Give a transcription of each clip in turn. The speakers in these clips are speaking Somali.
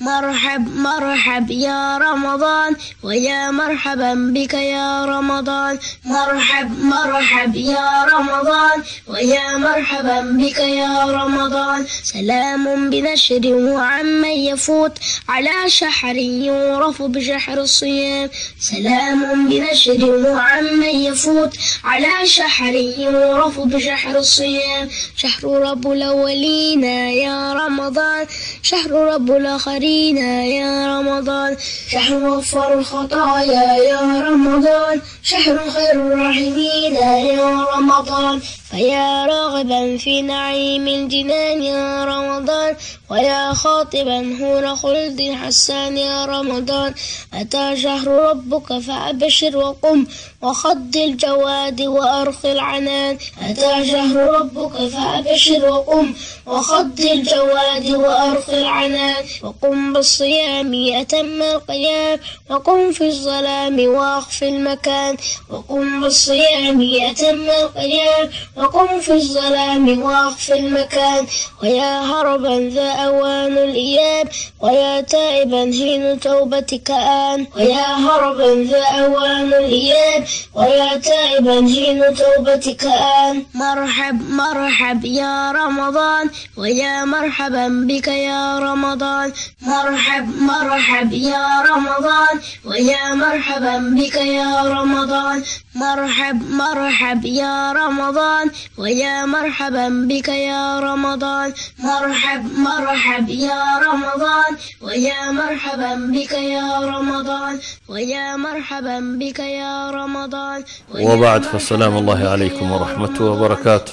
مرحب مرحب يا رمضان ويا مرحبا بك يا رمضان مرحب مرحب يا رمضان ويا مرحبا بك يا رمضان سلام بنشر وعمن يفوت على شحر يعرف بشحر الصيام سلام بنشر وعمن يفوت على شحر يعرف بشحر الصيام شحر رب الأولين يا رمضان شهر رب الآخرين يا رمضان شهر غفر الخطايا يا رمضان شهر خير الراحمين يا رمضان فيا راغبا في نعيم الجنان يا رمضان ويا خاطبا هور خلد حسان يا رمضان أتى شهر ربك فأبشر وقم وخض الجواد وأرخ العنان أتى شهر ربك فأبشر وقم وخض الجواد وأرخ العنان وقم بالصيام أتم القيام وقم في الظلام وأخف المكان وقم بالصيام أتم القيام وقم في الظلام واخف المكان ويا هربا ذا أوان الإياب ويا تائبا حين توبتك آن ويا هربا ذا أوان الإياب ويا تائبا حين توبتك آن مرحب مرحب يا رمضان ويا مرحبا بك يا رمضان مرحب مرحب يا رمضان ويا مرحبا بك يا رمضان مرحب مرحب يا رمضان رمضان ويا مرحبا بك يا رمضان مرحب مرحب يا رمضان ويا مرحبا بك يا رمضان ويا مرحبا بك يا رمضان وبعد فالسلام الله عليكم ورحمته وبركاته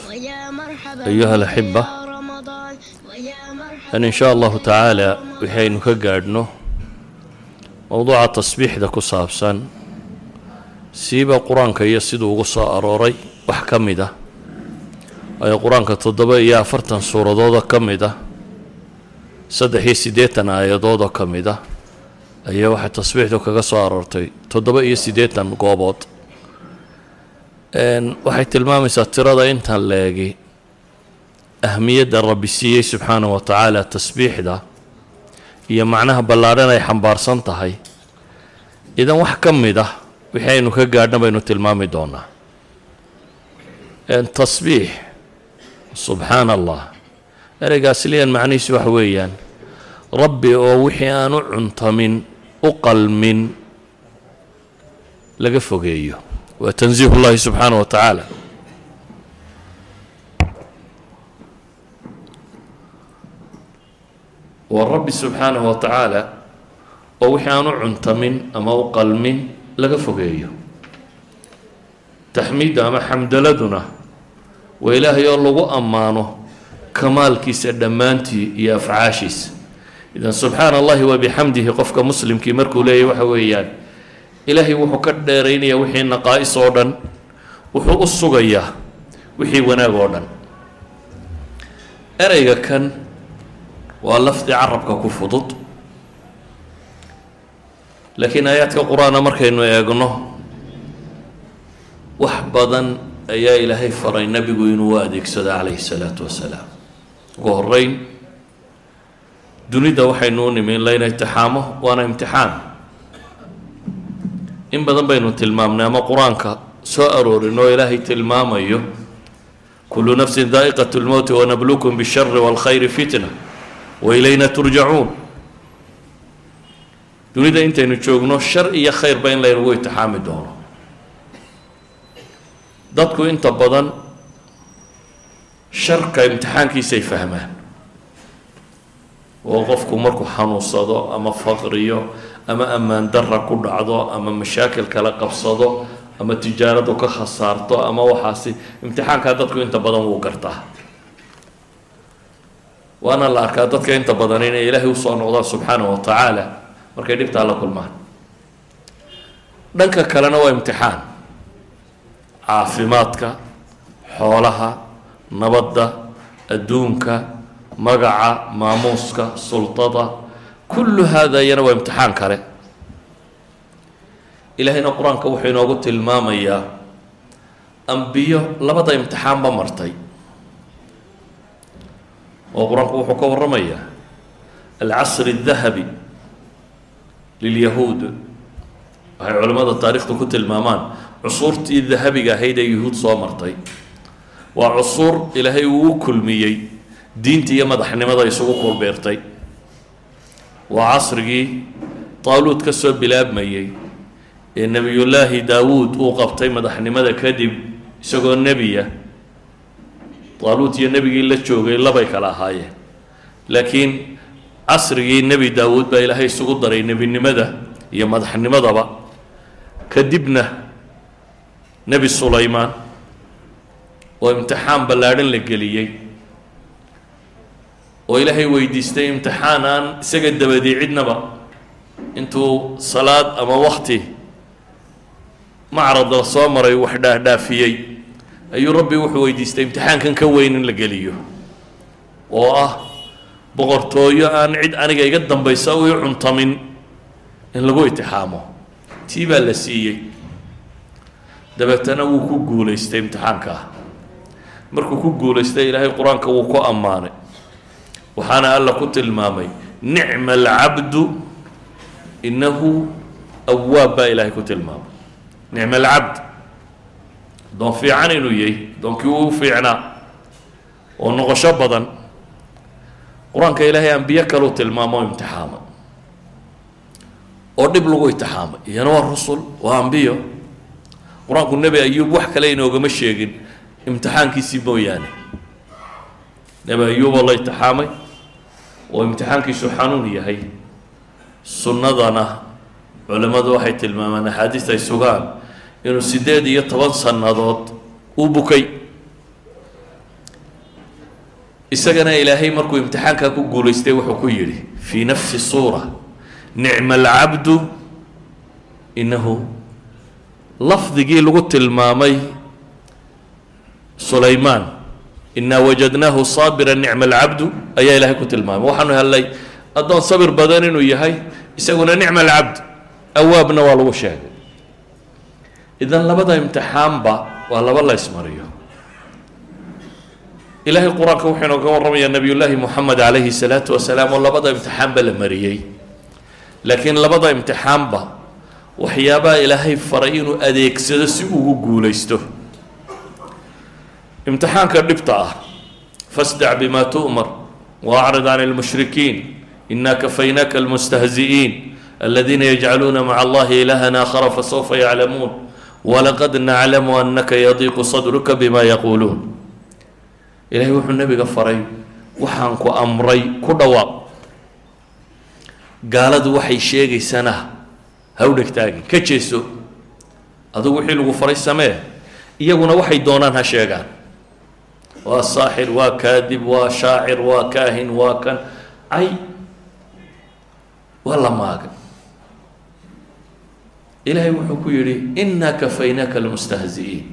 أيها الأحبة أن إن شاء الله تعالى وحين كقعدنا موضوع التصبيح ذا كصابسان siiba qur'aanka iyo siduu ugu soo arooray wax ka mid ah waayo qur'aanka toddoba iyo afartan suuradoodoo ka mid ah saddex iyo siddeetan aayadoodoo ka mid ah ayaa waxay tasbiixdu kaga soo aroortay toddoba iyo siddeetan goobood. Waxay tilmaamaysaa tirada intan leegi ahmiyadda rabbi siiyey subxaanahu wa tacaala tasbiixda iyo macnaha ballaadhan ay xambaarsan tahay. Idan wax ka mid ah wixii aynu ka gaadhna baynu tilmaami doonaa. Tasbiix subxaana allah ereygaas liyan macnihiisu wax weeyaan. Rabbi oo wixii aan u cuntamin u qalmin laga fogeeyo. Waa tansiih ullahi subxaanaه wa tacaala. Waa rabbi subxaanaه wa tacaala oo wixii aan u cuntamin ama u qalmin laga fogeeyo. Taxmiidda ama xamdaladuna waa ilaahay oo lagu ammaano kamaalkiisa dhammaantii iyo afcaashiisa idan subxaana allahi wa bixamdihi qofka muslimkii markuu leeyahy waxa weeyaan ilaahay wuxuu ka dheeraynayaa wixii naqaa'is oo dhan wuxuu u sugayaa wixii wanaag oo dhan. Ereyga kan waa lafdi carabka ku fudud. Laakiin aayaadka qur'aana markaynu eegno wax badan ayaa ilaahay faray nebigu inuu u adeegsado calayhi salaatu wasalaam. Ugu horeyn dunida waxaynu u nimi in layna imtixaamo waana imtixaan. In badan baynu tilmaamnay ama qur'aanka soo aroorin oo ilaahay tilmaamayo kulu nafsin daa'iqat lmowti wanablukum bishari wاlkhayri fitna wailayna turjacuun dunida intaynu joogno shar iyo khayrba in laynagu imtixaami doono dadku inta badan sharka imtixaankiisay fahmaan. Oo qofku markuu xanuunsado ama faqriyo ama ammaan darra ku dhacdo ama mashaakil kala qabsado ama tijaaradu ka khasaarto ama waxaasi imtixaankaa dadku inta badan wuu gartaa. Waana la arkaa dadka inta badan inay ilaahay u soo noqdaan subxaanahu wa tacaala markay dhibtaa la kulmaan. Dhanka kalena waa imtixaan caafimaadka xoolaha nabadda adduunka magaca maamuuska sultada. Kullu haada iyana waa imtixaan kale. Ilaahayna qur'aanka wuxuu inoogu tilmaamayaa ambiyo labada imtixaanba martay. Oo qur'aanku wuxuu ka warramayaa alcasri الdahabi lilyahuud. Waxay culimmada taarikhda ku tilmaamaan cusuurtii dahabiga ahayd ee yuhuud soo martay. Waa cusuur ilaahay uu u kulmiyey diinta iyo madaxnimada isugu kulbeertay. Waa casrigii taaluud ka soo bilaabmayey ee nebiyullaahi daawuud uu qabtay madaxnimada kadib isagoo nebiya. Taaluud iyo nebigii la joogay labay kala ahaayeen laakiin casrigii nebi daawuud baa ilaahay isugu daray nebinimada iyo madaxnimadaba. Kadibna nebi sulaymaan oo imtixaan ballaadhan la geliyey oo ilaahay weydiistay imtixaan aan isaga dabadii cidnaba intuu salaad ama wakti macrad la soo maray wax dhaafdhaafiyey ayuu rabbi wuxuu weydiistay imtixaankan ka weyn in la geliyo oo ah boqortooyo aan cid aniga iga dambaysa u i cuntamin in lagu itixaamo. Tii baa la siiyey dabeetana wuu ku guulaystay imtixaankaa markuu ku guulaystay ilaahay qur'aanka wuu ku ammaanay. Waxaana alla ku tilmaamay nicma alcabdu innahu awaab baa ilaahay ku tilmaamay. Nicma alcabd doon fiican inuu yahay doonkii uu fiicnaa oo noqosho badan. Qur'aanka ilaahay ambiye kaleu tilmaamo imtixaama oo dhib lagu itixaamay iyana waa rusul waa ambiyo qur'aanku nebi ayuub wax kale inoogama sheegin. Imtixaankiisii mooyaane nebi ayuuboo la itixaamay oo imtixaankiisu xanuun yahay. Sunnadana culimmadu waxay tilmaamaan axaadiis ay sugaan inuu siddeed iyo toban sannadood u bukay. Isagana ilaahay markuu imtixaankaa ku guulaystay wuxuu ku yidhi fii nafsi suura nicma alcabdu innahu lafdigii lagu tilmaamay sulaymaan inaa wajadnaahu saabira nicma alcabdu ayaa ilaahay ku tilmaamay. Waxaanu hellay addoon sabir badan inuu yahay isaguna nicma alcabd. Awaabna waa lagu sheegay. Idan labada imtixaanba waa laba la ysmariyo ilaahay qur'aanka wuxuu inooga warramayaa nebiyullaahi moxamed calayhi salaatu wasalaam oo labada imtixaanba la mariyey. Laakiin labada imtixaanba waxyaabaha ilaahay faray inuu adeegsado si ugu guulaysto. Imtixaanka dhibta ah fasdac bima tu'mar waacrid can اlmushrikiin ina kafaynaaka almustahzi'iin aladiina yajcaluuna maca allahi ilahan aakhara fasawfa yaclamuun walaqad naclamu anaka yadiiqu sadruka bima yaquuluun ilaahay wuxuu nebiga faray waxaan ku amray ku dhawaaq. Gaaladu waxay sheegaysana hawdhegtaagi ka jeeso. Adugu wixii lagu faray samee. Iyaguna waxay doonaan ha sheegaan. Waa saaxir waa kaadib waa shaacir waa kaahin waa kan. Ay waa la maaga ilaahay wuxuu ku yidhi inaa kafaynaaka almustahzi'iin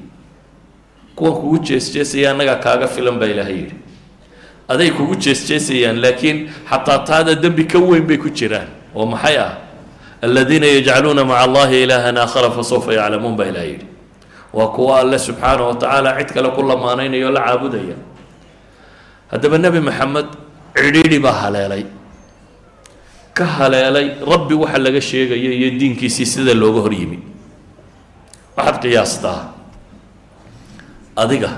kuwan kugu jees-jeesaya annagaa kaaga filan baa ilaahay yidhi. Aday kugu jees-jeesayaan laakiin xataa taada dembi ka weyn bay ku jiraan. Oo maxay ah aladiina yajcaluuna maca allahi ilaahan aakhara fasawfa yaclamuun baa ilahay yidhi. Waa kuwa alle subxaanahu wa tacaala cid kale ku lamaanaynaya la caabudaya. Haddaba nebi maxamed cidhiidhi baa haleelay. Ka haleelay rabbi waxa laga sheegaya iyo diinkiisii sida looga hor yimi. Waxaad qiyaastaa adiga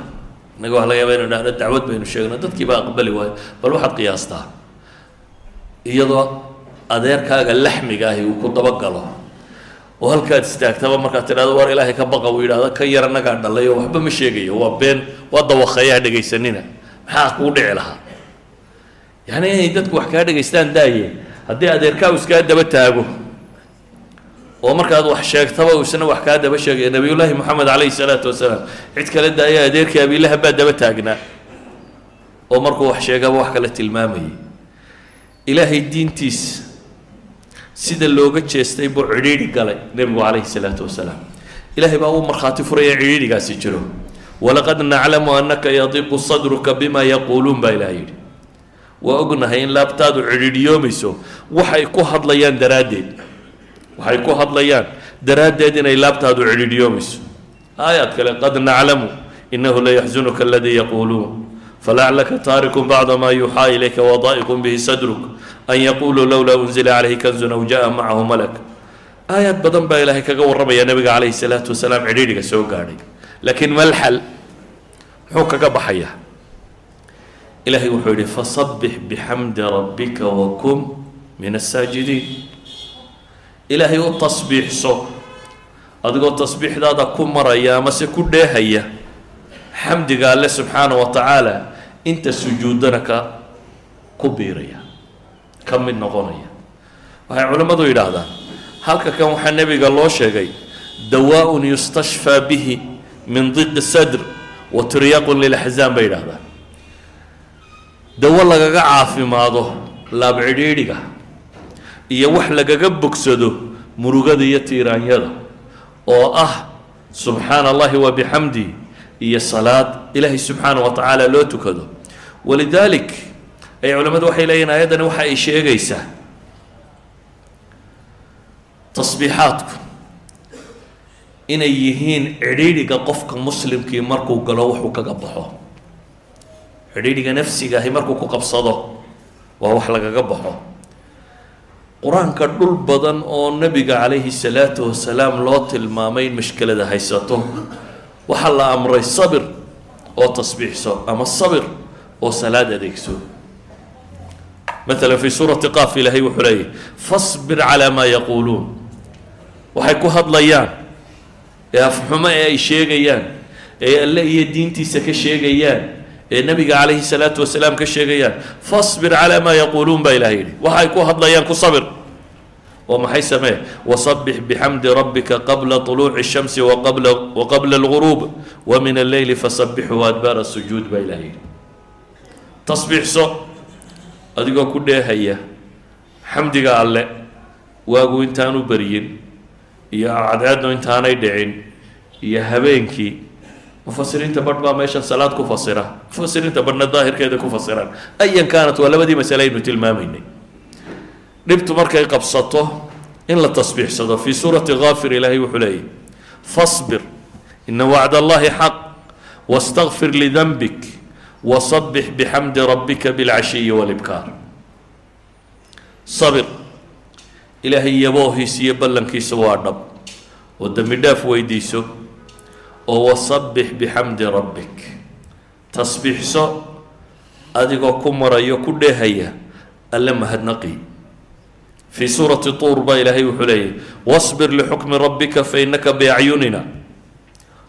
innaga waxa laga yaaba inu dhahno dacwad baynu sheegno dadkii baa aqbali waayo bal waxaad qiyaastaa. Iyadoo adeerkaaga laxmiga ahi uu ku dabagalo. Oo halkaad istaagtaba markaad tidhahdo war ilaahay ka baqa uu yidhahdo ka yar annagaa dhalay oo waxba ma sheegayo waa been waa dawaqeeyaa dhegaysanina maxaa kuu dhici lahaa? Yacni inay dadku wax kaa dhegaystaan daaye haddii adeerkaa uu iskaa daba taago oo markaad wax sheegtaba uu wax kaa daba sheegaya nabiyullaahi moxamed calayhi salaatu wasalaam cid kale daaya adeerkii abiilahab baa daba taagnaa oo markuu wax sheegaba wax kale tilmaamayay. Ilaahay diintiisa sida looga jeestay buu cidhiidhi galay nebigu calayhi salaatu wasalaam. Ilaahay baa uu markhaati furaya cidhiidhigaasi jiro. Walaqad naclamu annaka yadiiqu sadruka bima yaquuluun baa ilaah yidhi. Waa ognahay in laabtaadu cidhiidhiyoomayso waxay ku hadlayaan daraaddeed. Waxay ku hadlayaan daraaddeed inay laabtaadu cidhiidhiyoomayso. Aayaad kale qad naclamu inahu la yaxzunuka aladii yaquuluun falaclaka taarikun bacda maa yuuxaa ilayka wadaa'iqun bihi sadruk an yaquuluu lowlaa unzila calayhi kanzun aw jaa macahu malak aayaad badan baa ilaahay kaga warramaya nabiga calayhi salaatu wasalaam cidhiidhiga soo gaadhay laakiin malxal muxuu kaga baxayaa ilaahay wuxuu yidhi fasabbix bixamdi rabbika wakun min asaajidiin ilaahay u tasbiixso adigoo tasbiixdaada ku maraya amase ku dheehaya xamdiga alle subxaana wa tacaala inta sujuudana ka ku biiraya ka mid noqonaya. Waxay culimmadu yidhaahdaan halka kan waxaa nebiga loo sheegay dawaa-un yustashfaa bihi min diqi sadr wa tiryaqun lilaxzaan bay yidhahdaan dawo lagaga caafimaado laab cidhiidhiga iyo wax lagaga bogsado murugada iyo tiiraanyada oo ah subxaana allahi wa bixamdi iyo salaad ilaahay subxaana wa tacaala loo tukado walidaalik ay culimmadu waxay leeyihiin aayaddani waxa ay sheegaysaa. Tasbiixaadku inay yihiin cidhiidhiga qofka muslimkii markuu galo wuxuu kaga baxo. Cidhiidhiga nafsiga ahi markuu ku qabsado waa wax lagaga baxo. Qur'aanka dhul badan oo nebiga calayhi salaatu wasalaam loo tilmaamay in mashkelada haysato waxaa la amray sabir oo tasbiixso ama sabir oo salaad adeegso مثلا في سورة قاف إلهي وحليه فاصبر على ما يقولون waxay ku hadlayaan ee afxumo ee ay sheegayaan ee alle iyo diintiisa ka sheegayaan ee nabiga calayhi salaatu wasalaam ka sheegayaan fasbir calaa maa yaquuluun baa ilahay yidhi waxay ku hadlayaan ku sabir oo maxay samee wasabbix bixamdi rabbika qabla طuluuci الshamsi waqabla waqabla اlguruub wamin alleyli fasabbixuu adbaara sujuud baa ilahay yidhi tasbiixso adigoo ku dheehaya xamdiga alle waagu intaanu beryin iyo cadceednu intaanay dhicin iyo habeenkii mufasiriinta badh baa meeshan salaad ku fasira mufasiriinta badhna daahirkeeda ku fasiraan ayan kaanat waa labadii masale aynu tilmaamaynay. Dhibtu markay qabsato in la tasbiixsado fii suurati kaafir ilaahay wuxuu leeyahy fasbir ina wacd allahi xaq wastakfir lidanbik wasabbix bixamdi rabbika bilcashiyi walibkaar sabir ilaahay yaboohiis iyo ballankiisa waa dhab oo dembi dhaaf weydiiso oo wasabbix bixamdi rabbik tasbiixso adigoo ku marayo ku dheehaya alle mahadnaqi fii suurati tuur baa ilaahay wuxuu leeyahy wasbir lixukmi rabbika fainaka biacyunina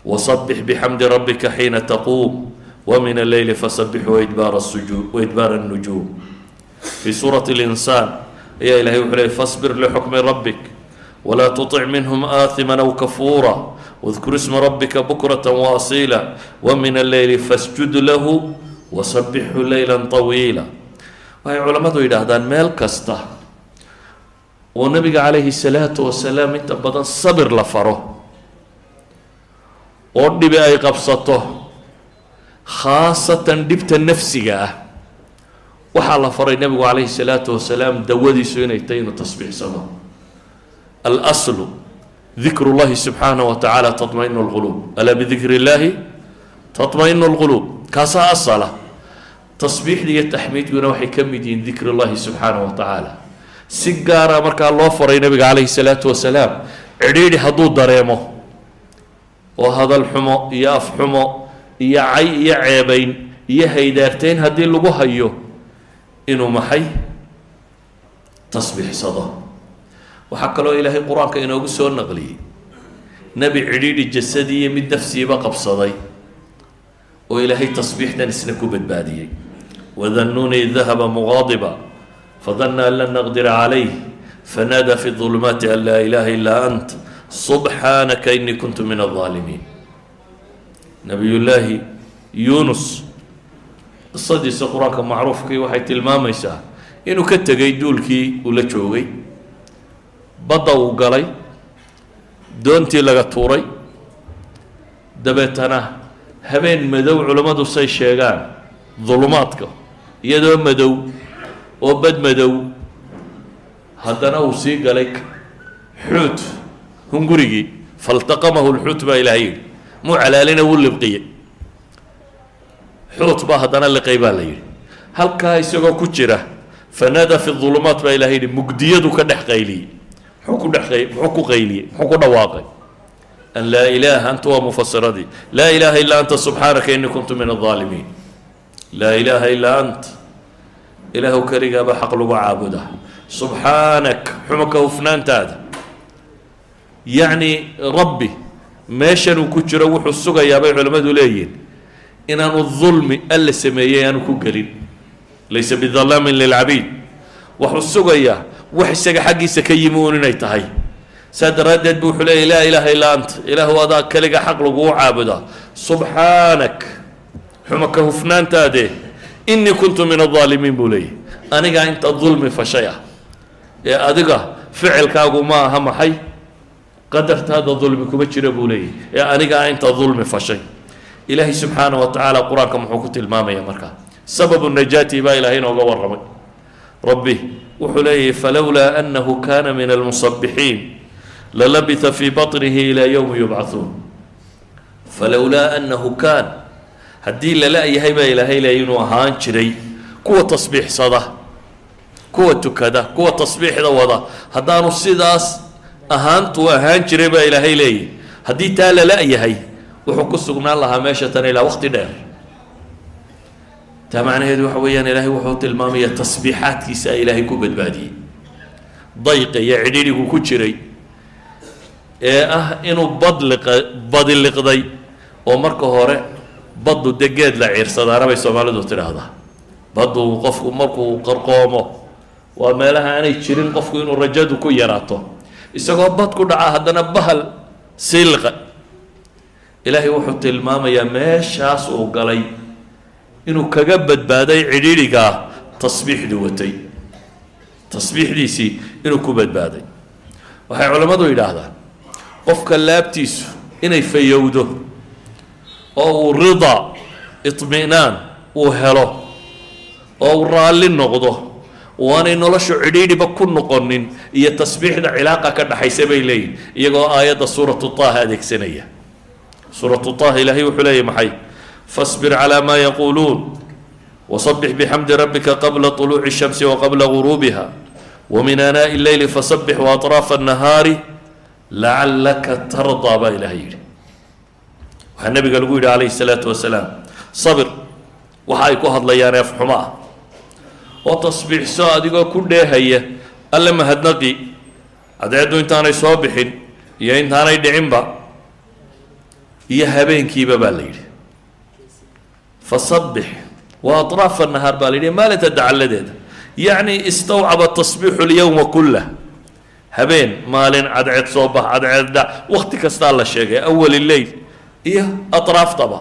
wasabbix bixamdi rabbika xiina taquum ومن الليل فسبح وإدبار السجود وإدبار النجوم في سورة الإنسان يا إلهي وحلي فاصبر لحكم ربك ولا تطع منهم آثما أو كفورا واذكر اسم ربك بكرة وأصيلا ومن الليل فاسجد له وسبحه ليلا طويلا وهي علماء يدهدان ميل كسته ونبي عليه الصلاة والسلام انت بدن صبر لفره ودي بأي قبصته khaasatan dhibta nafsiga ah. Waxaa la faray nebigu calayhi salaatu wasalaam dawadiisu inay tahay inuu tasbiixsado. Alslu dikru llahi subxaana wa tacaala taطmainu lquluub alaa bidikri illaahi taطmainu lquluub kaasaa asala. Tasbiixda iyo taxmiidkuna waxay ka mid yihiin dikr llahi subxaana wa tacaala si gaara markaa loo faray nebiga calayhi salaatu wasalaam cidhiidhi hadduu dareemo oo hadal xumo iyo af xumo iyo cay iyo ceebayn iyo haydaarteyn haddii lagu hayo inuu maxay tasbiixsado waxaa kaloo ilaahay qur'aanka inoogu soo naqliyey nebi cidhiidhi jasadiiyo mid nafsiiba qabsaday oo ilaahay tasbiixdan isna ku badbaadiyey. Wadannuunii dahaba muqaadiba fadanna an lan naqdira calayh fanaada fi dulumaati an laa ilaha ila ant subxaanaka inii kuntu min aldaalimiin nabiyullaahi yuunus. Qisadiisa qur'aanka macruufkii waxay tilmaamaysaa inuu ka tegay duulkii uu la joogay. Badda uu galay doontii laga tuuray. Dabeetana habeen madow culammadu say sheegaan dulumaadka iyadoo madow oo bad madow. Haddana uu sii galay xuut hungurigii faltaqamahu lxuut baa ilahay yidhi muu calaalina wuu libqiyey xuut baa haddana liqay baa la yidhi. Halkaa isagoo ku jira fanaada fi ulumaat baa ilahay yidhi mugdiyadu ka dhex qayliyey. Muxuu ku dhex muxuu ku qayliyey muxuu ku dhawaaqay. An laa ilaaha anta waa mufasiradii laa ilaaha illaa anta subxaanaka inii kuntu min aldaalimiin laa ilaaha illaa ant. Ilaahu keligaaba xaq lagu caabuda subxaanak xumaka hufnaantaada. Yacni rabbi meeshan uu ku jiro wuxuu sugayaa bay culimmadu leeyihiin inaanu dulmi alla sameeyey aanu ku gelin. Laysa bidalaamin lilcabiid wuxuu sugayaa wax isaga xaggiisa ka yimi uun inay tahay. Saa daraaddeed bu wuxuu leeyay laa ilaaha illaa anta ilaahu adaa keliga xaq lagugu caabudaa subxaanak xumaka hufnaantaade. Inii kuntu min aldaalimiin buu leeyahy anigaa inta dulmi fashay ah ee adiga ficilkaagu ma aha maxay qadartaada dulmi kuma jira buu leeyahy ee anigaa inta dulmi fashay. Ilaahay subxaanah wa tacaala qur'aanka muxuu ku tilmaamaya markaa sababu najaati baa ilaahay inooga warramay. Rabbi wuxuu leeyahy falowlaa anahu kana min almusabixiin lalabita fii baطnihi ilaa yowmi yubcahuun falowlaa anahu kaan haddii lala-yahay baa ilaahay leeyay inuu ahaan jiray. Kuwa tasbiixsada kuwa tukada kuwa tasbiixda wada haddaanu sidaas ahaantuu ahaan jiray baa ilaahay leeyahy haddii taa lala-yahay wuxuu ku sugnaan lahaa meesha tan ilaa waqti dheer. Taa macnaheedu waxa weeyaan ilaahay wuxuu tilmaamaya tasbiixaadkiisa ilaahay ku badbaadiyey dayqa iyo cidhidhigu ku jiray ee ah inuu badliqa badiliqday oo marka hore baddu de geed la ciirsadaana bay soomaalidu tidhaahdaa baddu qofku markuu qarqoomo waa meelaha aanay jirin qofku inuu rajadu ku yaraato isagoo bad ku dhaca haddana bahal sii liqa ilaahay wuxuu tilmaamayaa meeshaas uu galay inuu kaga badbaaday cidhiidhigaa tasbiixdu watay. Tasbiixdiisii inuu ku badbaaday. Waxay culammadu yidhaahdaan qofka laabtiisu inay fayowdo oo uu ridaa iطminaan uu helo oo uu raalli noqdo waanay noloshu cidhiidhiba ku noqonin iyo tasbiixda cilaaqa ka dhaxaysa bay leeyihin iyagoo aayadda suuratu taha adeegsanaya suuratu taha ilaahay wuxuu leeyahy maxay fasbir calaa maa yaquuluun wasabix bixamdi rabbika qabla طuluuci الshamsi waqabla guruubiha wamin aanaaءi اleyli fasabix waaطraafa الnahaari lacalaka tardaa baa ilahay yidhi waxaa nabiga lagu yidhi calayhi الsalaatu wasalaam sabir waxa ay ku hadlayaan eefxumo ah oo tasbiixso adigoo ku dheehaya alle mahadnaqi cadceeddu intaanay soo bixin iyo intaanay dhicinba. Iyo habeenkiiba baa la yidhi. Fasabbix wa aطraafa nahaar baa la yidhi maalinta dacalladeeda. Yacni istawcaba tasbiixu lyowma kullah. Habeen maalin cadceed soo bax cadceed dhac wakti kastaa la sheegay awali leyl iyo atraaftaba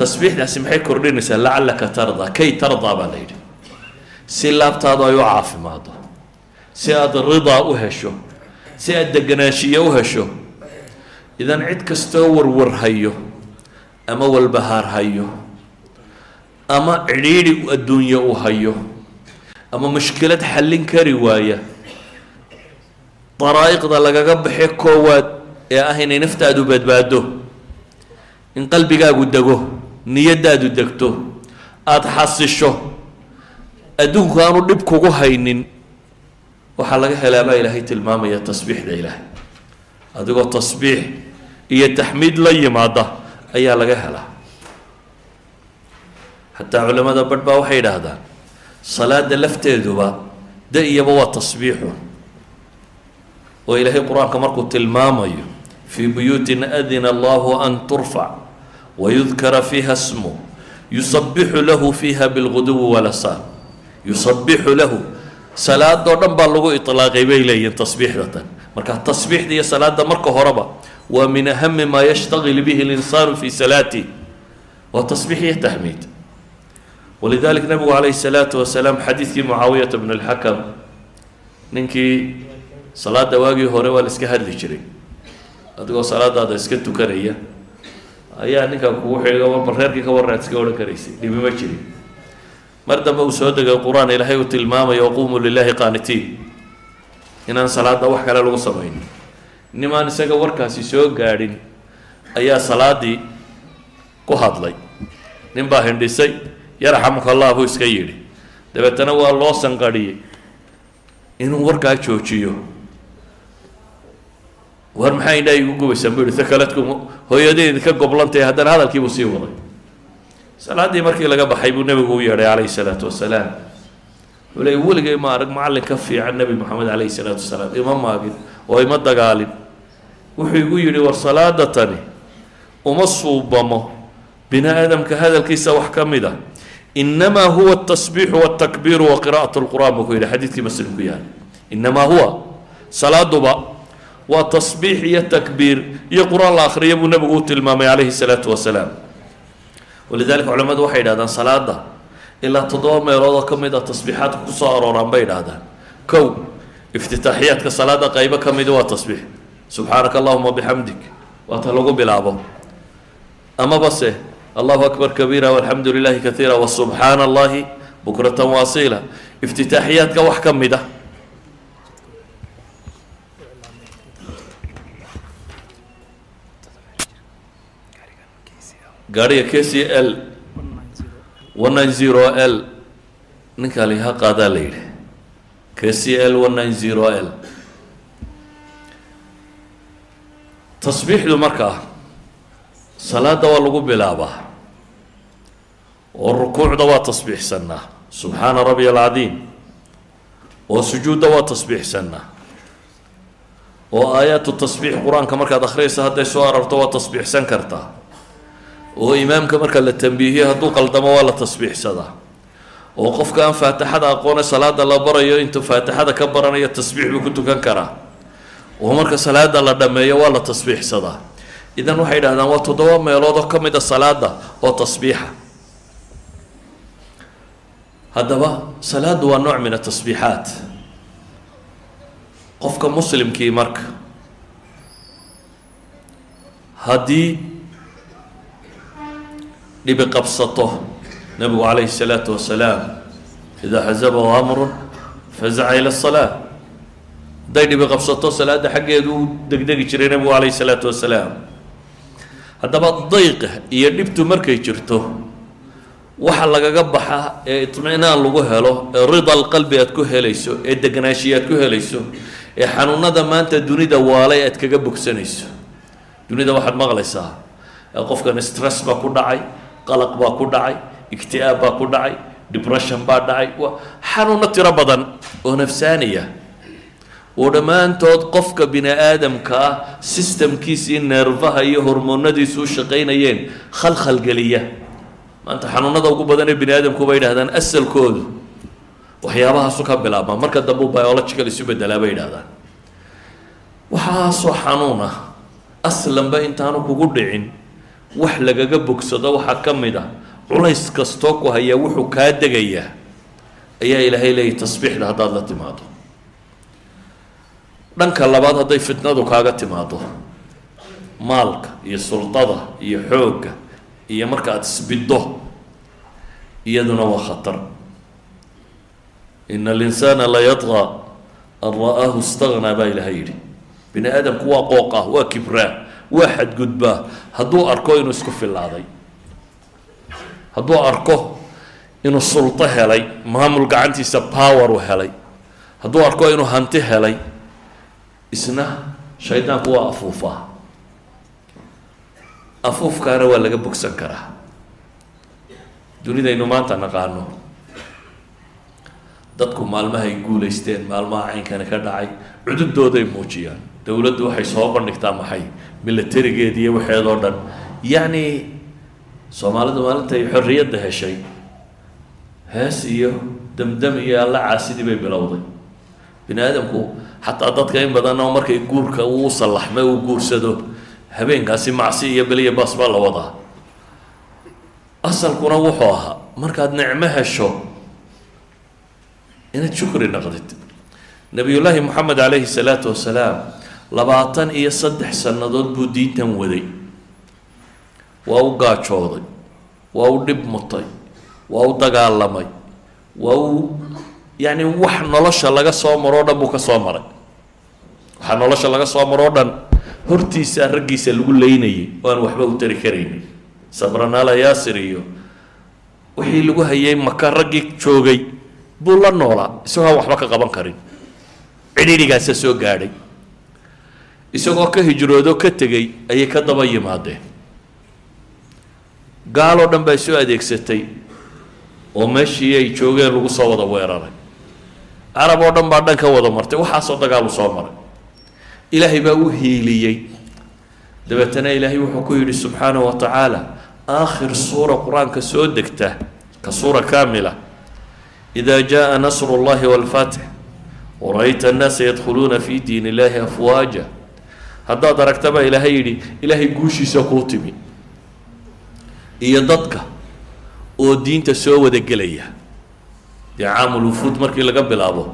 tasbiixdaasi maxay kordhinaysaa lacallaka tardaa kay tardaa baa la yidhi. Si laabtaadu ay u caafimaado si aada ridaa u hesho si aada deganaanshiye u hesho idan cid kastoo warwarhayo ama walbahaar hayo ama cidhiidhi adduunye u hayo ama mushkilad xallin kari waaya daraa'iqda lagaga baxe koowaad ee ah inay naftaadu badbaado in qalbigaagu dego niyaddaadu degto aada xasisho adduunku aanu dhib kugu haynin waxaa laga helaa baa ilaahay tilmaamaya tasbiixda ilaahay. Adigoo tasbiix iyo taxmiid la yimaada ayaa laga helaa. Xataa culamada badh baa waxay yidhaahdaan salaada lafteeduba da iyaba waa tasbiixu. Oo ilaahay qur'aanka markuu tilmaamayo fii buyuutin adina allahu an turfac wayudkara fiiha smu yusabixu lahu fiiha bilguduwi walasaal yusabixu lahu salaadoo dhan baa lagu ilaaqay bay leeyihiin tasbiixdatan marka tasbiixda iyo salaada marka horeba waa min ahami maa yashtagil bihi linsaanu fi salaatih waa tasbiix iyo taxmiid walidalik nabigu calayhi salaatu wasalaam xadiidkii mucaawiyata bn alxakam ninkii salaada waagii hore waa la iska hadli jiray adigoo salaadaada iska tukanaya ayaa ninkan kugu xiga bal reerkii ka warraad iska odhan karaysay dhibi ma jirin mar dambe uu soo degay qur'aan ilaahay uu tilmaamayo waquumuu lilahi qaanitiin. Inaan salaada wax kale lagu samaynin nimaan isaga warkaasi soo gaadhin ayaa salaadii ku hadlay. Nin baa hindhisay yarxamuka allah buu iska yidhi. Dabeetana waa loo sanqadhiyey inuu warkaa joojiyo war maxaa indhaa igu gubaysaan buu yihi sakaladku hooyadeedi ka goblantay haddana hadalkiibuu sii waday. Salaaddii markii laga baxay buu nebigu u yeedhay calayhi salaatu wasalaam. Wuxuu leey weligay ma arag macallin ka fiican nebi moxamed calayhi salaatu wasalaam. Ima maagin oo ima dagaalin. Wuxuu igu yidhi war salaada tani uma suubamo bini aadamka hadalkiisa wax ka mid a inamaa huwa atasbiixu waltakbiiru wa qira'at lqur'an buu ku yidhi xadiidkii muslim ku yahay inamaa huwa salaaduba waa tasbiix iyo takbiir iyo qur'aan la akhriya buu nebigu u tilmaamay calayhi salaatu wasalaam walidalika culamadu waxay yidhahdaan salaada ilaa toddoba meelood oo ka mid a tasbiixaadka ku soo arooraan bay yidhahdaan kow iftitaaxiyaadka salaada qaybo ka midi waa tasbiix. Subxaanaka allahuma bixamdik waata lagu bilaabo. Amaba se allahu akbar kabiira walxamdu lilahi kaiira wasubxaana allahi bukratan waasiila iftitaaxiyaadka wax ka mid a gaadhiga k c l one nine zero l ninkaa laha qaadaa la yidhi. K c l one nine zero l. Tasbiixdu markaa salaada waa lagu bilaabaa oo rukuucda waa tasbiixsanaa subxaana rabbi alcadiim oo sujuudda waa tasbiixsanaa oo aayaatu tasbiix qur'aanka markaad akhriyaysa hadday soo ararto waa tasbiixsan kartaa oo imaamka marka la tambiihiyo hadduu qaldamo waa la tasbiixsadaa. Oo qofka aan faatixada aqoone salaada la barayo intuu faatixada ka baranayo tasbiix buu ku tukan karaa. Oo marka salaada la dhammeeyo waa la tasbiixsadaa. Idan waxay idhahdaan waa toddoba meelood oo ka mid a salaada oo tasbiixa. Haddaba salaadu waa nooc min atasbiixaat qofka muslimkii marka haddii dhibi qabsato nabigu calayhi الsalaatu wasalaam idaa xazabahu amrun fazaca ila الsalaa hadday dhibi qabsato salaada xaggeedu u degdegi jiray nabigu calayhi الsalaatu wasalaam haddaba dayqa iyo dhibtu markay jirto waxa lagaga baxa ee itminaan lagu helo ee rida alqalbi aad ku helayso ee degnaanshiya aad ku helayso ee xanuunada maanta dunida waalay aad kaga bogsanayso dunida waxaad maqlaysaa qofkan stress baa ku dhacay qalaq baa ku dhacay igti'aab baa ku dhacay depression baa dhacay. Waa xanuuno tiro badan oo nafsaaniya. Oo dhammaantood qofka bini aadamka ah systemkiisii neerfaha iyo hormoonadiisu u shaqaynayeen khalkhalgeliya maanta xanuunada ugu badan ee bini aadamku bay yidhahdaan asalkoodu. Waxyaabahaasu ka bilaabma marka dambe u biological isu bedelaa bay yidhahdaan waxaasoo xanuun ah aslanba intaanu kugu dhicin wax lagaga bogsado waxaa ka mid a culays kastoo ku hayaa wuxuu kaa degayaa ayaa ilaahay leeyahy tasbiixda haddaad la timaado. Dhanka labaad hadday fitnadu kaaga timaado maalka iyo sultada iyo xoogga iyo marka aada isbiddo iyaduna waa khatar. Ina alinsaana la yadqa an ra'aahu istaghnaa baa ilahay yidhi. Bini aadamku waa qooq ah waa kibraa waa xadgudbaa hadduu arko inuu isku filaaday hadduu arko inuu sulto helay maamul gacantiisa power u helay. Hadduu arko inuu hanti helay isna shaydaanku waa afuufaa. Afuufkaana waa laga bogsan karaa. Dunidaynu maanta naqaano. Dadku maalmahay guulaysteen maalmaha caynkani ka dhacay cududooday muujiyaan dowladdu waxay soo bandhigtaa maxay? Milatarigeed iyo waxeedoo dhan. Yacni soomaalidu maalintay xorriyadda heshay hees iyo damdam iyo alla caasidii bay bilowday. Bini aadamku xataa dadka in badan oo markay guurka uu sallaxmay uu guursado habeenkaasi macsi iyo beliya baas baa la wadaa. Asalkuna wuxuu ahaa markaad nicmo hesho inaad shukri naqdid. Nabiyullaahi moxamed calayhi salaatu wasalaam labaatan iyo saddex sannadood buu diintan waday. Waa u gaajooday waa u dhib mutay waa u dagaalamay waa u yacni wax nolosha laga soo maroo dhan buu ka soo maray. Waxaa nolosha laga soo maroo dhan hortiisa raggiisa lagu leynayay oo aan waxba u tari karaynin. Sabranala yaasir iyo wixii lagu hayay maka raggii joogay buu la noolaa isagoo aan waxba ka qaban karin. Cidhiidhigaasa soo gaadhay isagoo ka hijroodo ka tegey ayay ka daba yimaadeen. Gaaloo dhan baa isu adeegsatay oo meeshii ay joogeen lagu soo wada weeraray. Carab oo dhan baa dhan ka wada martay waxaasoo dagaalu soo maray. Ilaahay baa u hiiliyey. Dabeetana ilaahay wuxuu ku yidhi subxaanahu wa tacaala aakhir suura qur'aanka soo degta ka suura kaamila. Idaa jaa nasru llahi waalfatix warayta annaasa yadkhuluuna fi diin illahi afwaaja haddaad aragta baa ilaahay yidhi ilaahay guushiisa kuu timi. Iyo dadka oo diinta soo wada gelaya. Dee caamul wufuud markii laga bilaabo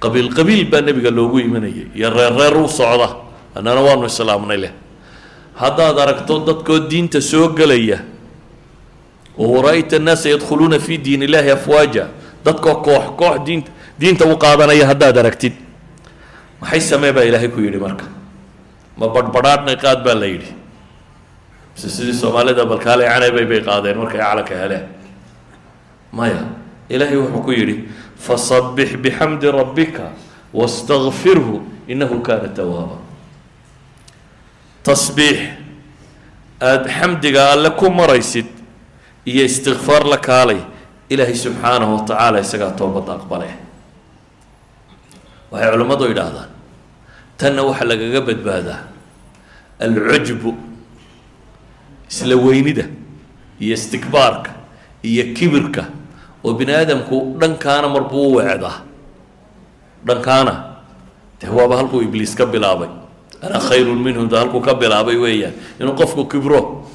qabiil qabiil baa nebiga loogu imanayay iyo reer reer u socda. Annana waanu islaamnay leh. Haddaad aragto dadkoo diinta soo gelaya oo wara-yta annaasa yadkhuluuna fi diin illahi afwaaja. Dadkoo koox koox diinta diinta u qaadanaya haddaad aragtid. Maxay samee baa ilaahay ku yidhi marka ma badhbadhaadhnay qaad baa la yidhi. Mise sidii soomaalida balkaaley canaybay bay qaadeen markay calanka heleen. Maya ilaahay wuxuu ku yidhi fasabbix bixamdi rabbika wastakfirhu innahu kaana tawaaba tasbiix aada xamdiga alle ku maraysid iyo istikfaar la kaalay ilaahay subxaanahu wa tacaala isagaa toobadda aqbale waxay culimmadu yidhaahdaan tanna waxaa lagaga badbaadaa alcujbu isla weynida iyo istikbaarka iyo kibirka oo bini aadamku dhankaana marbuu u weecdaa dhankaana dee waaba halkuu ibliis ka bilaabay? Ana khayrun minhum da halkuu ka bilaabay weeyaan? Inuu qofku kibro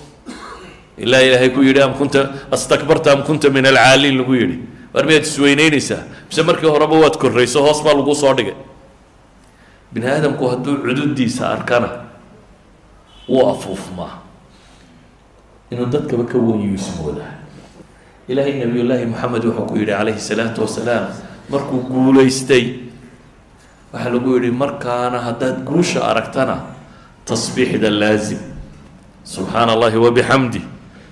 ilaa ilaahay ku yidhi am kunta astakbarta am kunta min alcaaliin lagu yidhi. War miyaad isweyneynaysaa mise markii horeba waad korrayso hoos baa lagu soo dhigay bini aadamku hadduu cududiisa arkana wuu afuufmaa. Inuu dadkaba ka wanyuu ismoodaa ilaahay nabiyullaahi moxamed wuxuu ku yidhi calayhi salaatu wasalaam markuu guulaystay waxaa lagu yidhi markaana haddaad guusha aragtana tasbiixda laazim. Subxaana allahi wabixamdi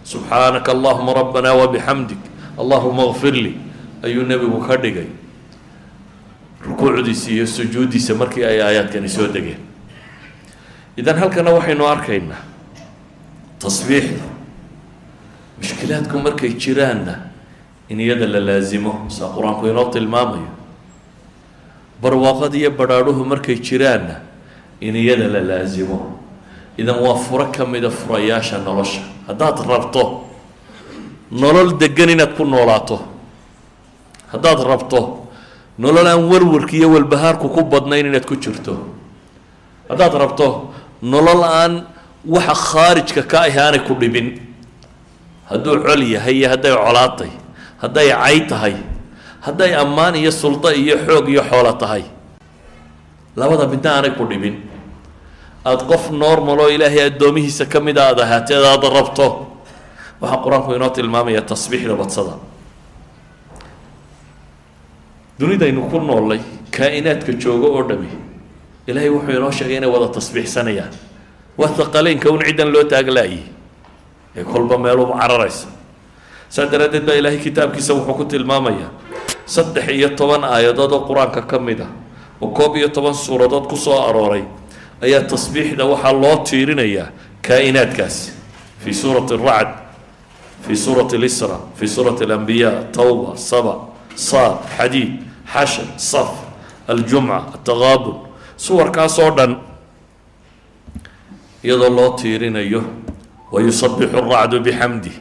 subxaanaka allahuma rabbana wabixamdik allahuma kfir lii ayuu nebigu ka dhigay rukuucdiisa iyo sujuuddiisa markii ay aayaadkani soo degeen. Idan halkana waxaynu arkaynaa tasbiixda mushkilaadku markay jiraanna in iyada la laasimo saa qur'aanku inoo tilmaamayo. Barwaaqada iyo badhaadhuhu markay jiraanna in iyada la laasimo. Idan waa furo ka mida furayaasha nolosha. Haddaad rabto nolol degan inaad ku noolaato haddaad rabto nolol aan warwarka iyo walbahaarku ku badnayn inaad ku jirto. Haddaad rabto nolol aan waxa khaarijka ka ahi aanay ku dhibin. Hadduu col yahay iyo hadday colaatay hadday cay tahay hadday ammaan iyo suldo iyo xoog iyo xoolo tahay labada midna aanay ku dhibin. Aada qof normal oo ilaahay addoomihiisa ka mid a aada ahaateed aada rabto. Waxaa qur'aanku inoo tilmaamaya tasbiixda badsada dunidaynu ku noolay kaa-inaadka joogo oo dhami. Ilaahay wuxuu inoo sheegay inay wada tasbiixsanayaan. Waa haqaleynka un ciddan loo taaglaayay ee kolba meeluba cararaysa. Saa daraaddeed baa ilaahay kitaabkiisa wuxuu ku tilmaamayaa saddex iyo toban aayadood oo qur'aanka ka mid ah oo koob iyo toban suuradood ku soo arooray ayaa tasbiixda waxaa loo tiirinayaa kaa-inaadkaasi fii suurati aracd fii suurati lisra fii suurati alambiyaa tawba saba saad xadiid xashar saf aljumca ataqaabun suwarkaasoo dhan iyadoo loo tiirinayo wayusabixu aracdu bixamdi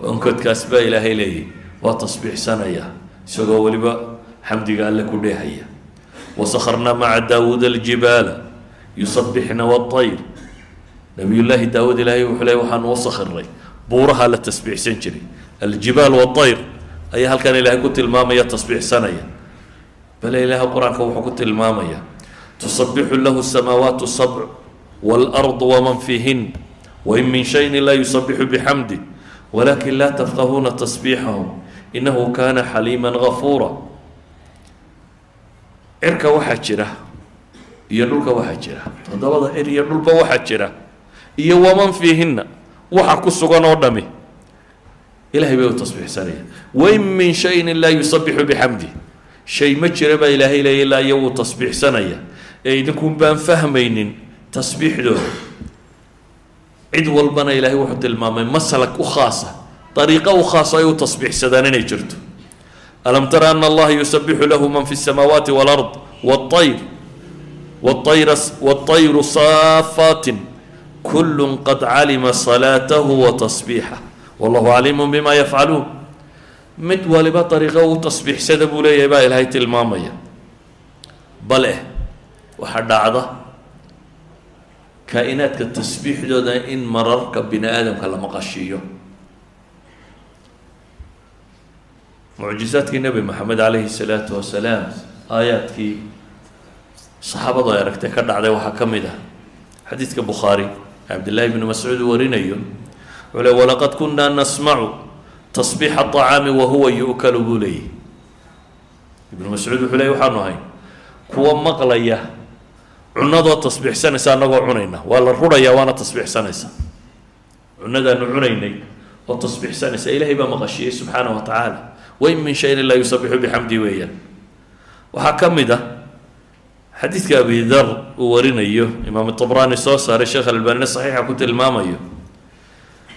onkodkaas baa ilaahay leeyahy waa tasbiixsanayaa isagoo weliba xamdiga alle ku dheehaya. Wasakarna maca daawuuda aljibaala yusabixna waayr nabiyullaahi daawuud ilaahay wuxuu leey waxaanu u sakhiray buurahaa la tasbiixsan jiray aljibaal waayr ayaa halkan ilahay ku tilmaamaya tasbiixsanaya. Bale ilaahay qur'aanka wuxuu ku tilmaamaya tusabixu lahu samaawaatu sabc waalardu waman fiihin wain min shayin la yusabixu bixamdi walakin laa tafqahuuna tasbiixahum inahu kana xaliima gafuura cirka waxaa jira iyo dhulka waxaa jira. Todobada cir iyo dhulba waxaa jira. Iyo waman fiihinna waxa ku sugan oo dhami ilahay bay u tasbiixsanaya wain min shayin laa yusabixu bixamdi shay ma jira baa ilaahay leeya ilaa iyo wuu tasbiixsanaya ee idinkun baan fahmaynin tasbiixdooda cid walbana ilaahay wuxuu tilmaamay maslak u khaasa dariiqo u khaasa ay u tasbiixsadaan inay jirto alam tara ana allaha yusabixu lahu man fi الsamaawaati wاlard wاطayr wاطayr wاطayru saafaatin kul qad calima salaatahu watasbiixah wallahu caliimu bima yafcaluun mid waliba dariiqo u tasbiixsada buu leeyahay baa ilaahay tilmaamaya. Bale waxaa dhacda kaa-inaadka tasbiixdooda in mararka bini aadamka la maqashiiyo. Mucjizaadkii nebi moxamed calayhi salaatu wasalaam aayaadkii saxaabadu ay aragtay ka dhacday waxaa ka mid ah xadiidka bukhaari cabdillahi bni mascuud warinayo wuxuu le walaqad kunaa nasmacu tasbiixa aطacaami wahuwa yu'kalu buu leeyahy ibnu mascuud wuxuu leey waxaanu ahay kuwa maqlaya cunadoo tasbiixsanaysa annagoo cunayna waa la rurayaa waana tasbiixsanaysa. Cunadaanu cunaynay oo tasbiixsanaysa ilaahay baa maqashiyey subxaana wa tacaala wain min shayin laa yusabixu bixamdi weeyaan. Waxaa ka mid ah xadiidka abi dar uu warinayo imaam tabraani soo saaray sheekh albaanine saxiixa ku tilmaamayo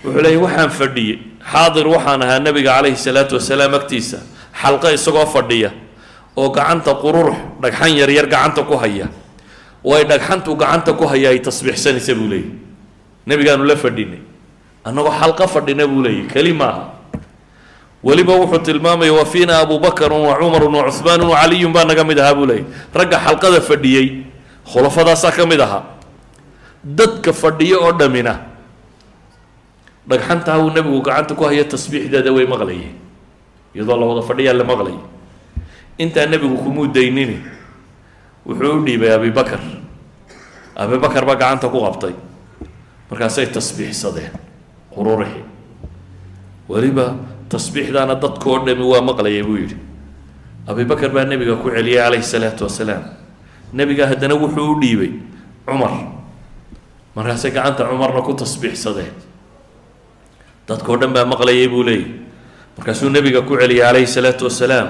wuxuu leeyay waxaan fadhiyey xaadir waxaan ahaa nabiga calayhi salaatu wasalaam agtiisa. Xalqo isagoo fadhiya oo gacanta qururux dhagxan yaryar gacanta ku haya. Oo ay dhagxantu gacanta ku haya ay tasbiixsanaysa buu leeyay nebigaanu la fadhinay. Annagoo xalqo fadhina buu leeyay keli maaha weliba wuxuu tilmaamaya wa fiina abu bakrun wa cumarun wa cuhmaanun wa caliyun baa naga mid ahaa buu leeyay ragga xalqada fadhiyey khulafadaasaa ka mid ahaa. Dadka fadhiyo oo dhamina dhagxantaa uu nebigu gacanta ku haya tasbiixdeeda way maqlayeen. Iyadoo la wada fadhiyaa la maqlayay intaa nebigu kumuu daynini wuxuu u dhiibay abibakar abibakar baa gacanta ku qabtay. Markaasay tasbiixsadeen qururixi weliba tasbiixdaana dadkoo dhami waa maqlayay buu yidhi. Abibakar baa nebiga ku celiyay calayhi salaatu wasalaam. Nebiga haddana wuxuu u dhiibay cumar. Markaasay gacanta cumarna ku tasbiixsadeen dadkao dhan baa maqlayay buu leeyahy markaasuu nebiga ku celiyay calayhi salaatu wasalaam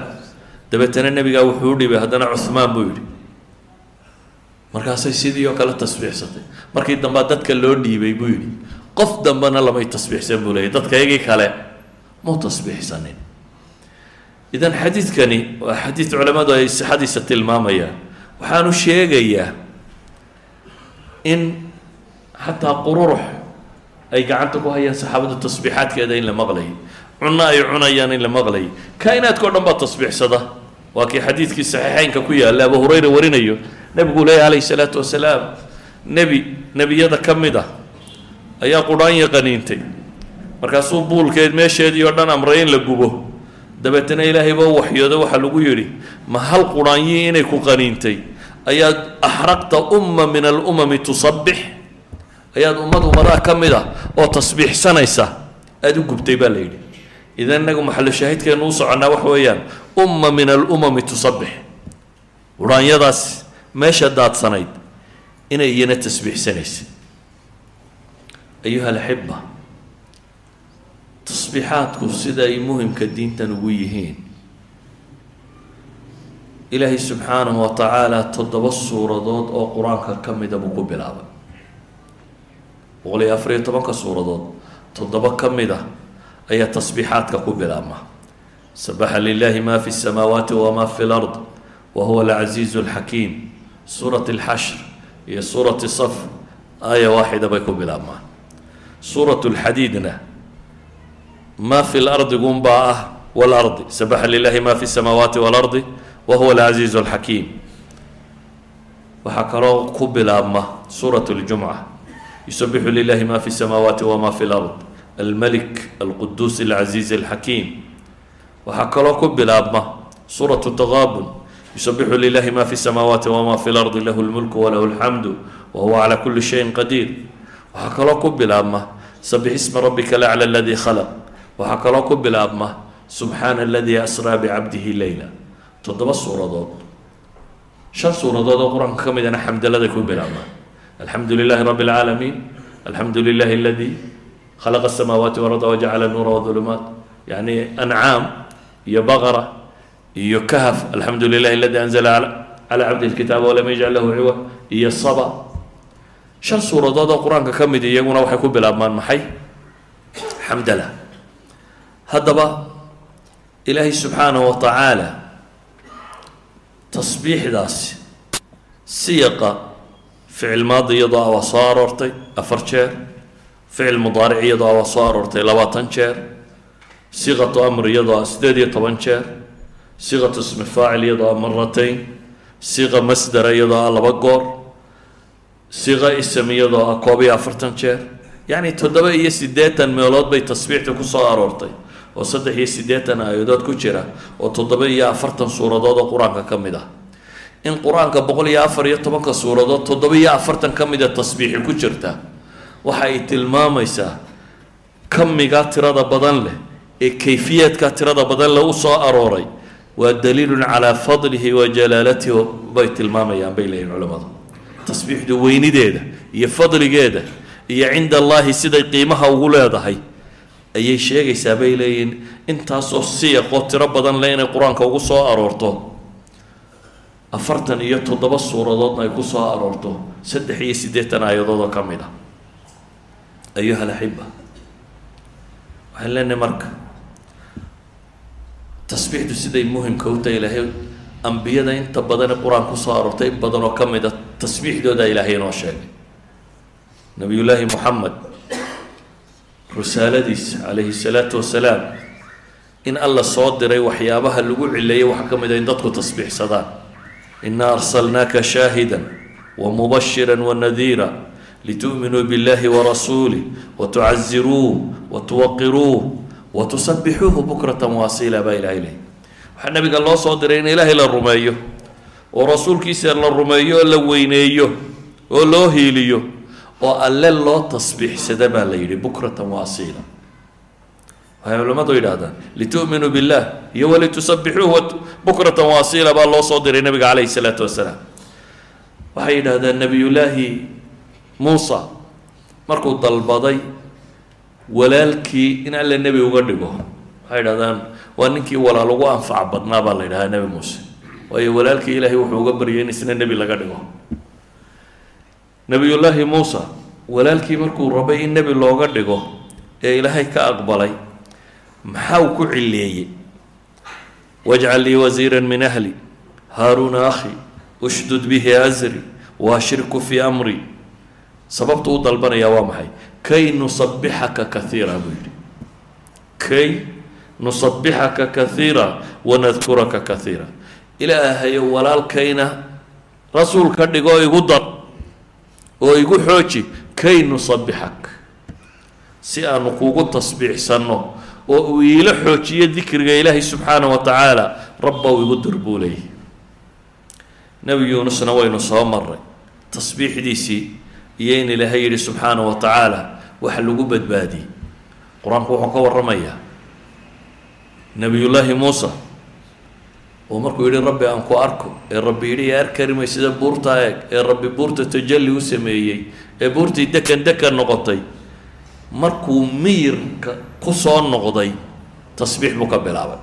dabeetana nebigaa wuxuu u dhibay haddana cuhmaan buu yidhi. Markaasay sidii oo kale tasbiixsatay. Markii dambea dadka loo dhiibay buu yidhi qof dambena lamay tasbiixsan buu leeyahy dadka iyagii kale mau tasbiixsanin. Idan xadiidkani waa xadiid culamadu ay sixadiisa tilmaamayaan. Waxaanu sheegayaa in xataa qururux ay gacanta ku hayaan saxaabadu tasbiixaadkeeda in la maqlayay cunno ay cunayaan in la maqlayay kaa-inaadka o dhan baa tasbiixsada. Waa kii xadiidkii saxiixeynka ku yaalla abu hurayra warinayo. Nebigu leeya calayhi salaatu wasalaam nebi nebiyada ka mid ah ayaa qudhaanya qaniintay markaasuu buulkeed meesheedii oo dhan amray in la gubo. Dabeetana ilaahay baa u waxyoodo waxaa lagu yidhi ma hal qudhaanyii inay ku qaniintay? Ayaad axraqta umma min alumami tusabbix ayaad ummad ummadaha ka mid ah oo tasbiixsanaysa aada u gubtay baa la yidhi. Idan inagu maxalu shaahidkeenu u soconnaa waxa weeyaan umma min alumami tusabbix qudhaanyadaas meesha daadsanayd inay iyana tasbiixsanaysa. Ayuha alaxiba tasbiixaadku sida ay muhimka diintan ugu yihiin. Ilaahay subxaanahu wa tacaala toddoba suuradood oo qur'aanka ka mida buu ku bilaabay boqol iyo afar iyo tobanka suuradood toddoba ka mid ah ayaa tasbiixaadka ku bilaabma sabaxa lilahi ma fi الsamaawaati wma fi اlard wa huwa alcaziizu اlxakiim suurat اlxashr iyo suurat saf aaya waaxida bay ku bilaabmaan suurat اlxadiidna ma fi lardi gunbaa ah wاlardi sabaxa lilahi ma fi الsamaawaati wاlardi wa huwa alcaziizu اlxakiim waxaa kaloo ku bilaabma suurat اljumca يسبح لله ما في السماوات وما في الأرض الملك القدوس العزيز الحكيم. waxaa kaloo ku bilaabma suuraة تغاbn يسبح للahi ma في السmاwaaت وma في الأرض lah الmلk وlah الحمd وهuوa عlى kuli شhayءi qadيr waxaa kaloo ku bilaabma سبح اسم ربka الأعلى الذي khلq waxaa kaloo ku bilaabma سubحaana الذي أsrىa بcabdihi leyla toddoba suuradood شhan suuradood oo qur'aanka ka midana xamdalada ku bilaabma bilaabmaan alxamdu lilahi rabi اlcaalamiin alxamdu lilahi aladii khalaqa asamaawaati warada wajacala nuura wadulumaat yani ancaam iyo baqara iyo kahaf alxamdu lilahi aladi anzala calaa cabdi lkitaaba walam yajcal lahu ciwa iyo saba shan suuradood oo qur'aanka ka mid iyaguna waxay ku bilaabmaan maxay? Xamdala haddaba ilaahay subxaanahu wa tacaala tasbiixdaasi siyaqa ficil maadi iyadoo a waa soo aroortay afar jeer. Ficil mudaaric iyadoo a waa soo aroortay labaatan jeer. Siqatu amr iyadoo a siddeed iyo toban jeer. Siqatu ismi iyadoo a maratayn siqa masdara iyadoo a laba goor. Siqa ism iyadoo koob iyo afartan jeer. Yacni toddoba iyo siddeetan meelood bay tasbiixda ku soo aroortay oo saddex iyo siddeetan aayadood ku jira oo toddoba iyo afartan suuradood oo qur'aanka ka mid ah in qur'aanka boqol iyo afar iyo tobanka suuradood toddoba iyo afartan ka mida tasbiixi ku jirta waxa ay tilmaamaysaa kamigaa tirada badan leh ee kayfiyaadkaa tirada badan leh u soo arooray. Waa daliilun calaa fadlihi wa jalaalatihi bay tilmaamayaan bay leeyihiin culamadu. Tasbiixdu weynideeda iyo fadligeeda iyo cinda allaahi siday qiimaha ugu leedahay ayay sheegaysaa bay leeyihiin intaasoo siyaqoo tiro badan leh inay qur'aanka ugu soo aroorto afartan iyo toddoba suuradoodna ay ku soo aroorto saddex iyo siddeetan aayadood oo ka mid ah ayuha alaxiba waxaan leenahay marka tasbiixdu siday muhimka u tahay ilaahay ambiyada inta badan ee qur'aan ku soo aroortay in badan oo ka mid a tasbiixdooda ilaahay inoo sheegay. Nabiyullaahi moxamed risaaladiisa calayhi salaatu wasalaam in alla soo diray waxyaabaha lagu cileeyay waxaa ka mid a in dadku tasbiixsadaan inaa arsalnaaka shaahidan wamubashira wanadiira litu'minuu biاllahi warasuulih watucaziruuh watuwaqiruuh watusabixuuhu bukrata waasiila baa ilahay lehy waxaa nabiga loo soo diray in ilaahay la rumeeyo oo rasuulkiisa la rumeeyo oo la weyneeyo oo loo hiiliyo oo alle loo tasbiixsada baa la yidhi bukratan waasiila waxay culimmadu yidhahdaan litu'minuu billah. Iyo walitusabixuuhu bukratan waasiila baa loo soo diray nabiga calayhi salaatu wasalaam waxay yidhahdaan nebiyullaahi muusa markuu dalbaday walaalkii in alle nebi uga dhigo. Waxay yidhahdaan waa ninkii walaal ugu anfac badnaa baa la yidhahdaa nebi muuse. Waayo walaalkii ilaahay wuxuu uga baryay in isna nebi laga dhigo. Nebiyullaahi muusa walaalkii markuu rabay in nebi looga dhigo ee ilaahay ka aqbalay maxaa uu ku cileeyey wajcal lii wasiira min ahli. Haaruuna akhi ushdud bihi asri waashirku fii amri. Sababtu u dalbanayaa waa maxay? Kay nusabixaka kaiira buu yidhi. Kay nusabixaka kaiira wanadkuraka kaiira ilaahayo walaalkayna rasuul ka dhigo igu dar oo igu xooji kay nusabixak si aanu kugu tasbiixsanno oo uu iila xoojiyo dikriga ilaahay subxaana wa tacaala rabbow igu dir buu leeyahy nebi yuunusna waynu soo maray tasbiixdiisii iyo in ilaahay yidhi subxaana wa tacaala waxa lagu badbaadiyey. Qur'aanku wuxuu ka warramayaa nebiyullaahi muusa oo markuu yidhi rabbi aan ku arko ee rabbi yidhi yaa arkarimay sida buurtaa eeg ee rabbi buurta tajalli u sameeyey ee buurtii dekan dekan noqotay markuu miyirka ku soo noqday tasbiix buu ka bilaabay.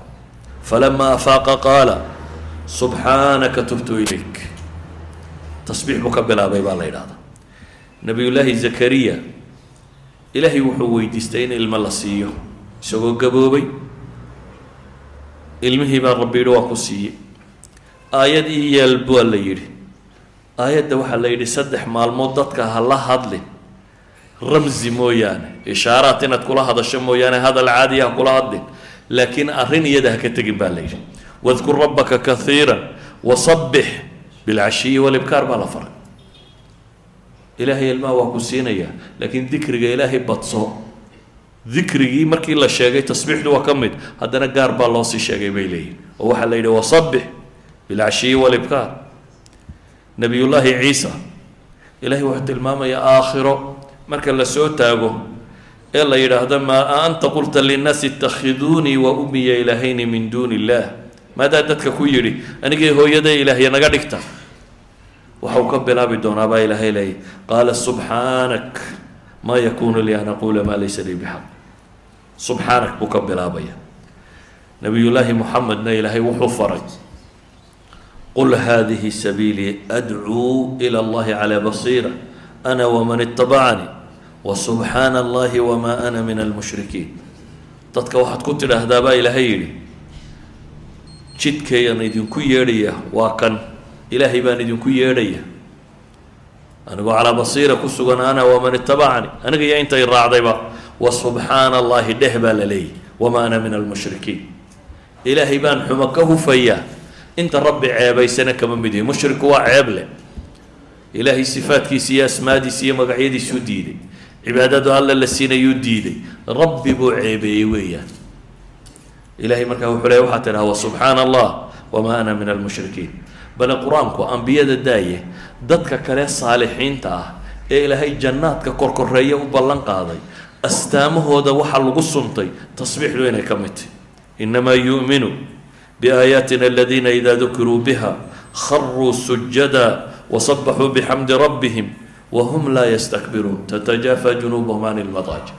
Falamaa afaaqa qaala subxaanaka tubtu ilayk. Tasbiix buu ka bilaabay baa la yidhahdaa nebiyullaahi zakariya ilaahay wuxuu weydiistay in ilmo la siiyo isagoo gaboobay. Ilmihii baa rabbi yidhi waa ku siiyey. Aayad ii baa la yidhi. Aayadda waxaa la yidhi saddex maalmood dadka ha la hadlin ramsi mooyaane. Ishaaraat inaad kula hadasho mooyaane hadal caadiya ha kula hadlin. Laakiin arrin iyada ha ka tegin baa la yidhi. Wadkur rabbaka kaiira wasabbix bilcashiyi walibkaar baa la faray. Ilaahay ilmaha waa ku siinayaa laakiin dikriga ilaahay badso. Dikrigii markii la sheegay tasbiixdu waa ka mid haddana gaar baa loo sii sheegay bay leeyihiin oo waxaa la yidhi wasabbix bilcashiyi walibkaar. Nebiyullaahi ciisa ilaahay wuxuu tilmaamayaa aakhiro marka la soo taago ee la yidhaahdo maa anta qulta linnaasi itakhiduunii wa umiya ilaahayni min duuni illaah maadaa dadka ku yidhi anigay hooyaday ilaahya naga dhigta? Waxau ka bilaabi doonaa baa ilaahay leeyay qaala subxaanak maa yakunu lii an aquula maa laysa lii bixaq. Subxaanak buu ka bilaabaya. Nabiyullaahi muxamedna ilaahay wuxuu faray qul hadihi sabiilii adcuu ila allahi calaa basiira ana waman itabacanii wasubxaana allahi wamaa ana min almushrikiin dadka waxaad ku tidhaahdaa baa ilaahay yidhi jidkayaan idinku yeedhaya waa kan. Ilaahay baan idinku yeedhaya. Anigoo calaa basiira ku sugan ana waman itabacanii aniga iyo intay raacdayba wa subxaana allahi dheh baa la leeyahy. Wamaa ana min almushrikiin ilaahay baan xumo ka hufayaa. Inta rabbi ceebaysana kama mid yihi mushriku waa ceeb leh. Ilaahay sifaadkiisa iyo asmaadiisa iyo magacyadiisuu diiday cibaadadu alla la siinayuu diiday rabbi buu ceebeeyey weeyaan. Ilahay markaa wuxuu leey waxaa tidhaha wasubxaana allah wamaa ana min almushrikiin. Bale qur'aanku ambiyada daaye dadka kale saalixiinta ah ee ilaahay jannaadka korkoreeya u ballan qaaday astaamahooda waxaa lagu suntay tasbiixdu inay ka mid tahy inamaa yu'minu biaayaatina aladiina idaa dukiruu biha kharuu sujada wasabaxuu bixamdi rabbihim wahum laa yastakbiruun tatajaafa junuubahum can ilmadaaji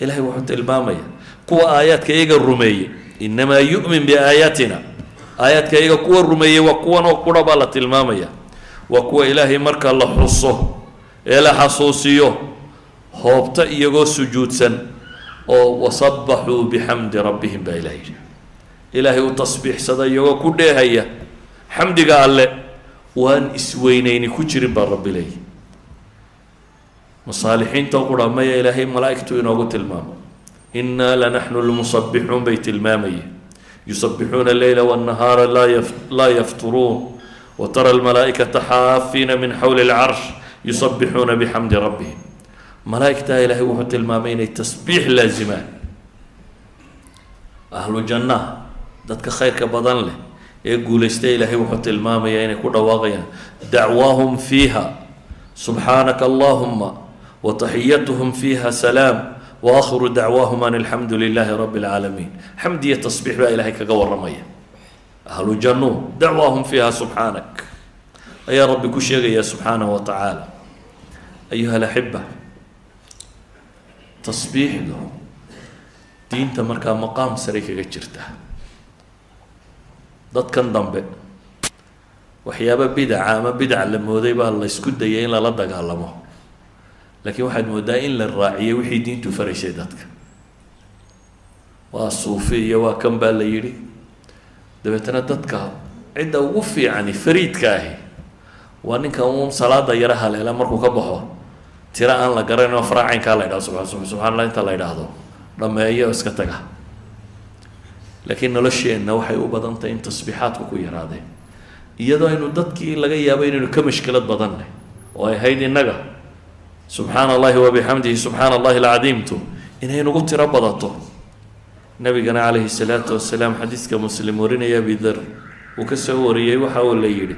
ilahay wuxuu tilmaamaya kuwa aayaadka iyaga rumeeyey inamaa yu'min biaayaatina aayaadka iyaga kuwa rumeeyey waa kuwan oo qura baa la tilmaamaya waa kuwa ilaahay marka la xuso ee la xasuusiyo hoobta iyagoo sujuudsan oo wasabaxuu bixamdi rabbihim baa ilaha yidhi ilaahay u tasbiixsada iyagoo ku dheehaya xamdiga alle waan isweyneyni ku jirin baa rabbi leeyahy masaalixiinta qura maya ilaahay malaa'igtu inoogu tilmaamo. Innaa lanaxnu lmusabixuun bay tilmaamayeen yusabixuuna alleyla wاnnahaara laa yaf laa yafturuun. Watara almalaa'ikata xaafiina min xawli اlcarsh yusabixuuna bixamdi rabbihim. Malaa'igtaa ilaahay wuxuu tilmaamay inay tasbiix laazimaan ahlu jannaha dadka khayrka badan leh ee guulaysta ilaahay wuxuu tilmaamayaa inay ku dhawaaqayaan. Dacwaahum fiiha. Subxaanaka allahuma wataxiyatuhum fiiha salaam waakhiru dacwaahum an alxamdu lilaahi rabi اlcaalamiin xamdi iyo tasbiix baa ilaahay kaga waramaya ahlu jannu dacwaahum fiiha subxaanak ayaa rabbi ku sheegaya subxaanahu wa tacaala ayuha alaxiba tasbiixdu diinta markaa maqaam saray kaga jirta. Dadkan dambe waxyaaba bidaca ama bidac la mooday baa la ysku dayay in lala dagaalamo laakiin waxaad moodaa in la raaciyay wixii diintu faraysay dadka. Waa suufi iyo waa kan baa la yidhi. Dabeetana dadka cidda ugu fiicani fariidka ahi waa ninka uun salaada yaro haleela markuu ka baxo. Tiro aan la garanin oo faraacaynkaa la ydhahdo subaa subxana allah inta la ydhaahdo dhameeyo iska taga. Laakiin nolosheenna waxay u badan tahay in tasbiixaadku ku yaraadeen iyadoo aynu dadkii laga yaabo inaynu ka mashkilad badannay oo ay ahayd innaga subxaana allahi wabixamdihi subxaana allahi alcadiimtu inay nagu tiro badato. Nabigana calayhi salaatu wasalaam xadiiska muslim warinaya abidar uu ka soo wariyey waxa uu la yidhi.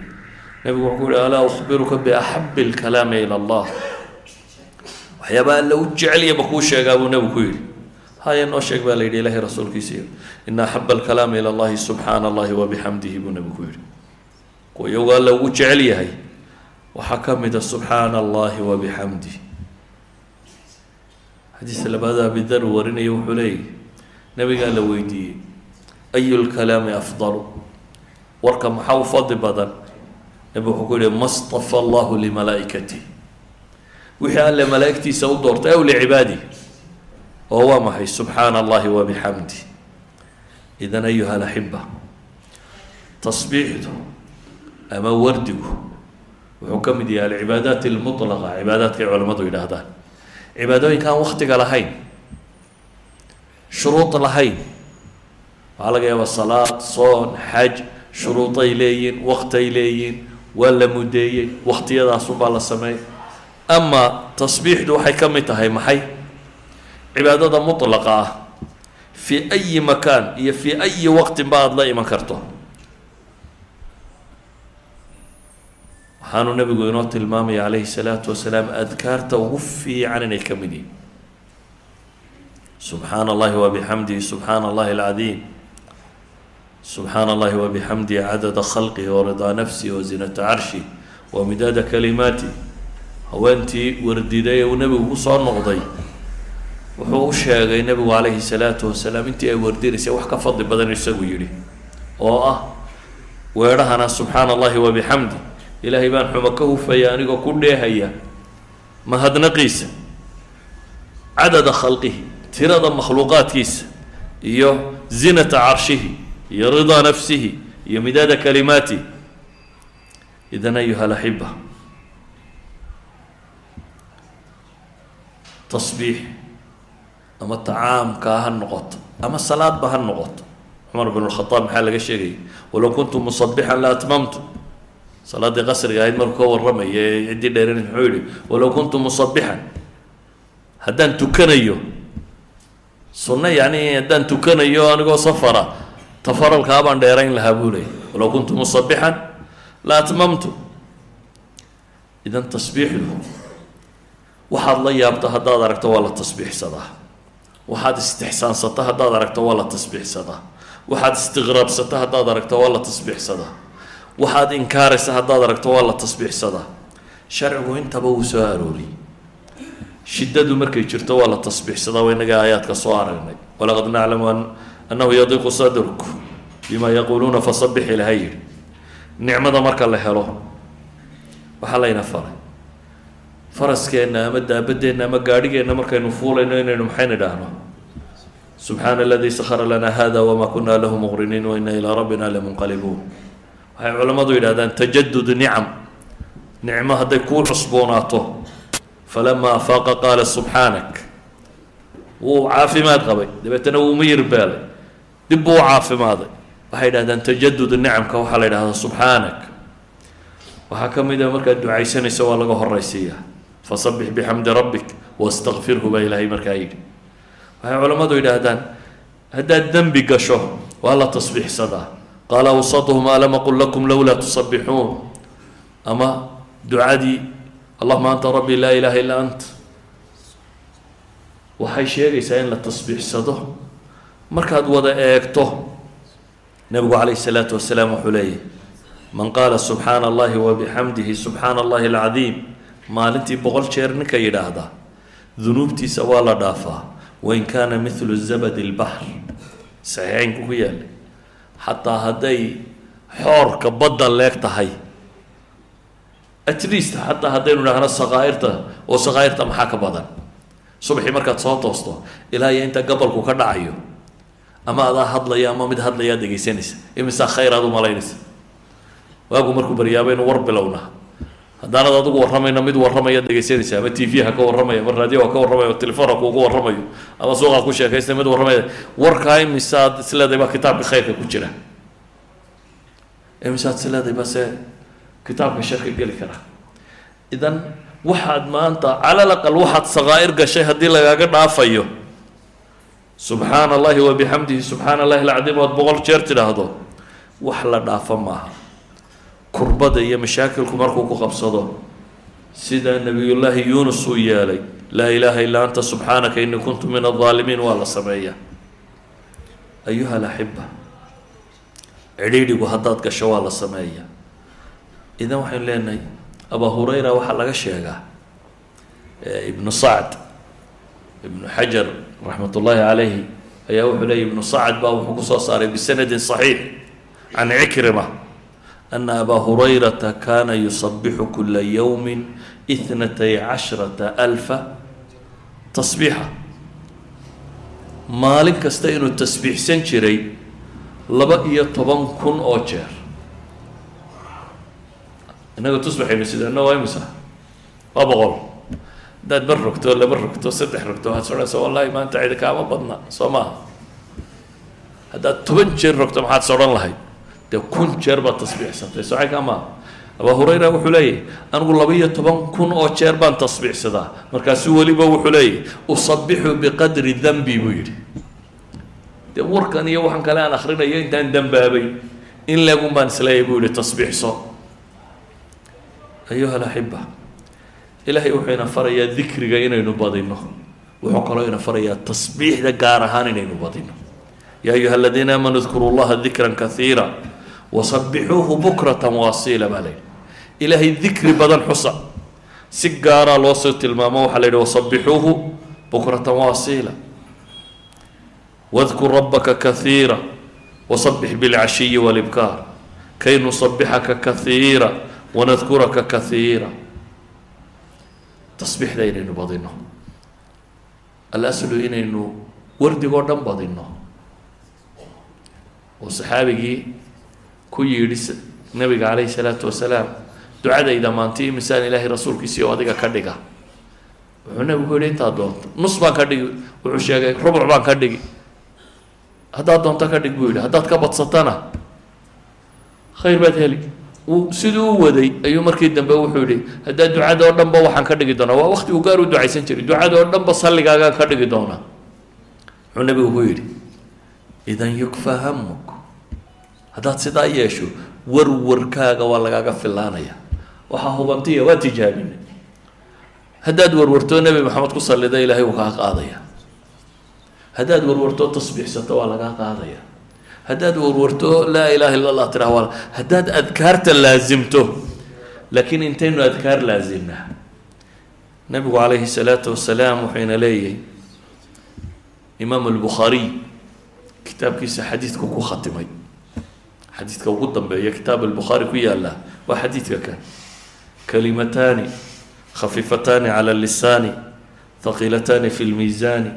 Nabigu wuxuu ku yihi alaa ukhbiruka biaxabi alkalaami ila allah. Waxyaaba alla u jecelya ma kuu sheegaa buu nabigu ku yidhi. Haya noo sheeg baa la yidhi ilahay rasuulkiisiiyo ina axaba alkalaami ila allahi subxaana allahi wabixamdihi buu nabigu ku yidhi. Kuwa iyagu alla ugu jecel yahay waxaa ka mid a subxaana allahi wabixamdih xadiiska labaad abidar warinaya wuxuu leeyahy nabigaa la weydiiyey ayu lkalaami afdalu? Warka maxaa u fadli badan? Nabi wuxuu ku yihi ma stafa allahu limalaa'ikatih wixii alle malaa'igtiisa u doortay aw licibaadih oo waa maxay? Subxaana allahi wabixamdih idan ayuha alaxiba tasbiixdu ama wardigu wuxuu ka mid yahay alcibaadaat almutlaqa cibaadaadka ay culamadu yidhaahdaan. Cibaadooyinka aan waktiga lahayn shuruud lahayn. Waxaa laga yaabaa salaad soon xaj shuruuday leeyihiin waktay leeyihiin waa la mudeeyey waktiyadaasunbaa la sameeyey. Ama tasbiixdu waxay ka mid tahay maxay? Cibaadada mutlaqa ah fii ayi makaan iyo fii ayi waqtin ba aada la iman karto waxaanuu nabigu inoo tilmaamaya calayhi salaatu wasalaam adkaarta ugu fiican inay ka mid yihiin subxaana allahi wabixamdihi subxaana allahi alcadiim. Subxaana allahi wabixamdihi cadada khalqihi waridaa nafsihi wazinata carshi wamidaada kalimaati. Haweentii wardiday ee uu nebigu ku soo noqday wuxuu u sheegay nebigu calayhi salaatu wasalaam intii ay wardinaysay wax ka fadli badan isagu yidhi oo ah weedhahana subxaana allahi wabixamdi ilaahay baan xumo ka hufaya anigoo ku dheehaya. Mahadnaqiisa cadada khalqihi tirada makhluuqaadkiisa iyo zinata carshihi iyo ridaa nafsihi iyo midaada kalimaati. Idan ayuha alaxiba tasbiix ama tacaamkaa ha noqoto ama salaadba ha noqoto. Cumar bn lkhadaab maxaa laga sheegaya walow kuntu musabixan la atmamtu salaaddii qasriga ahayd markuu ka warramaya ciddii dheeran muxuu yihi walow kuntu musabixan haddaan tukanayo sunno yacni haddaan tukanayo anigoo safara tafaralkaa baan dheerayn lahaa buu leeyay walow kuntu musabixan la atmamtu. Idan tasbiixdu waxaad la yaabto haddaad aragto waa la tasbiixsadaa. Waxaad istixsaansato haddaad aragto waa la tasbiixsadaa. Waxaad istiqraabsato haddaad aragto waa la tasbiixsadaa waxaad inkaaraysa haddaad aragto waa la tasbiixsadaa sharcigu intaba wuu soo arooriyey. Shiddadu markay jirto waa la tasbiixsadaa waa inaga aayaadka soo aragnay. Walaqad naclamu annahu yadiiqu sadruk bima yaquuluuna fasabix ilaha yidhi nicmada marka la helo waxaa layna faray. Faraskeenna ama daabadeenna ama gaadhigeenna markaynu fuulayno inaynu maxayn idhaahno? Subxaana aladii sakhara lana hada wama kuna lahu muqriniin waina ilaa rabbina lamunqalibuun waxay culammadu yidhahdaan tajadud nicam nicmo hadday kuu cusboonaato falama afaaqa qaala subxaanak. Wuu caafimaad qabay. Dabeetana wuu miyir beelay dib buu u caafimaaday. Waxay yidhahdaan tajadud nicamka waxaa la yidhahdaa subxaanak. Waxaa ka mid a markaad ducaysanayso waa laga horaysiiyaa fasabix bixamdi rabbik wastakfirhu baa ilaahay markaa yidhi. Waxay culammadu yidhaahdaan haddaad dembi gasho waa la tasbiixsadaa qaala awsatuhum alam aqul lakum lowlaa tusabbixuun ama ducadii allahuma anta rabbi laa ilaha illaa ant. Waxay sheegaysaa in la tasbiixsado. Markaad wada eegto nabigu calayhi salaatu wasalaam wuxuu leeyahy man qaala subxaana allahi wabixamdihi subxaana allahi alcadiim maalintii boqol jeer ninka yidhaahda dunuubtiisa waa la dhaafaa. Wain kaana mithlu zabadi lbaxr saxiixeynku ku yaalay xataa hadday xoorka badda leeg tahay. At least xataa haddaynu idhaahno sakaa'irta oo sakaa'irta maxaa ka badan? Subaxii markaad soo toosto ilaa iyo inta gabalku ka dhacayo ama adaa hadlaya ama mid hadlayaa dhegaysanaysa imisaa khayr aad malaynaysa. Waagu markuu baryaabaynu war bilownaa haddaanad adigu warramayna mid warramaya dhegaysanaysa ama t v ha ka warramaya ama raadiyo ha ka warramayo telefoon ha kuugu warramayo ama suuqa ku sheekaysta mid warramaya warkaa imisaad isleedahay baa kitaabka khayrka ku jira. Imisaad isleedahay baa se kitaabka sharka geli kara. Idan waxaad maanta calal aqal waxaad sakaa'ir gashay haddii lagaaga dhaafayo. Subxaana allahi wabixamdihi subxaana allahi alcadiim ood boqol jeer tidhaahdo wax la dhaafo maaha kurbada iyo mashaakilku markuu ku qabsado. Sida nabiyullaahi yuunus uu yeelay laa ilaaha illaa anta subxaanaka inii kuntu min aldaalimiin waa la sameeyaa. Ayuha alaxiba cidhiidhigu haddaad gasho waa la sameeyaa. Idan waxaynu leenahay abaa hurayra waxaa laga sheegaa ibnu sacd ibnu xajar raxmat ullaahi calayhi ayaa wuxuu leeyay ibnu sacd baa wuxuu ku soo saaray bisanadin صaxiix can cikrima ana abaa hurayrata kana yusabixu kula yowmi ithnatay cashrata alfa tasbiixa maalin kasta inuu tasbiixsan jiray laba iyo toban kun oo jeer innaga tusbaxaynu sidana waa imisa waa boqol haddaad bar rogto laba rogto saddex rogto waxaad sodhanaysa wallahi maanta cidi kaama badna soo maaha haddaad toban jeer rogto maxaad sodhan lahayd dee kun jeer baad tasbiixsatay socay kaa maaha abaa hurayra wuxuu leeyahy anigu laba iyo toban kun oo jeer baan tasbiixsadaa. Markaasu weliba wuxuu leeyahy usabixu biqadri danbi buu yidhi. Dee warkan iyo waxaan kale aan akrinayo intaan dambaabay in leegun baan isleeyahy buu yihi tasbiixso. Ayuha alaxiba ilaahay wuxuu ina farayaa dikriga inaynu badino wuxuu kaloo ina farayaa tasbiixda gaar ahaan inaynu badino yaa ayuha aladiina aamanuu dkuru llaha dikran kaiira wasabixuuhu bukratan waasiila baa layidhi ilaahay dikri badan xusa si gaaraa loosoo tilmaamo waxaa la yidhi wasabixuuhu bukratan waasiila wadkur rabbaka kahiira wasabix bilcashiyi walibkaar kay nusabixaka kahiira wanadkuraka kahiira tasbiixda inaynu badino alaslu inaynu wardigoo dhan badino oo saxaabigii ku yidhi nabiga calayhi salaatu wasalaam ducadayda maanti imisaan ilaahay rasuulkiisii oo adiga ka dhiga. Wuxuu nabigu ku yihi intaad doonto. Nus baan ka dhigi wuxuu sheegay rubuc baan ka dhigi. Haddaad doonto ka dhig buu yidhi. Haddaad ka badsatana khayr baad heli. Uu siduu u waday ayuu markii dambe wuxuu yihi haddaa ducada oo dhan ba waxaan ka dhigi doonaa. Waa wakti uu gaar u ducaysan jiray. Ducada oo dhan ba salligaagaan ka dhigi doonaa. Wuxuu nabigu ku yidhi idan yukfa hamuk haddaad sidaa yeesho warwarkaaga waa lagaaga filaanaya waxaa hubantiya waa tijaabinay haddaad warwartoo nebi maxamed ku sallida ilaahay wuu kaa qaadaya. Haddaad warwartoo tasbiixsato waa lagaa qaadaya. Haddaad warwarto laa ilaha illa allah tiraa waa haddaad adkaarta laasimto laakiin intaynu adkaar laasimnaa nabigu calayhi salaatu wasalaam wuxuyna leeyahay imaam albukhaariy kitaabkiisa xadiidku ku khatimay xadiidka ugu dambeeya kitaab albukhaari ku yaalla waa xadiidka kan kalimataani khafiifataani cala lisaani thaqiilataani fi lmiisaani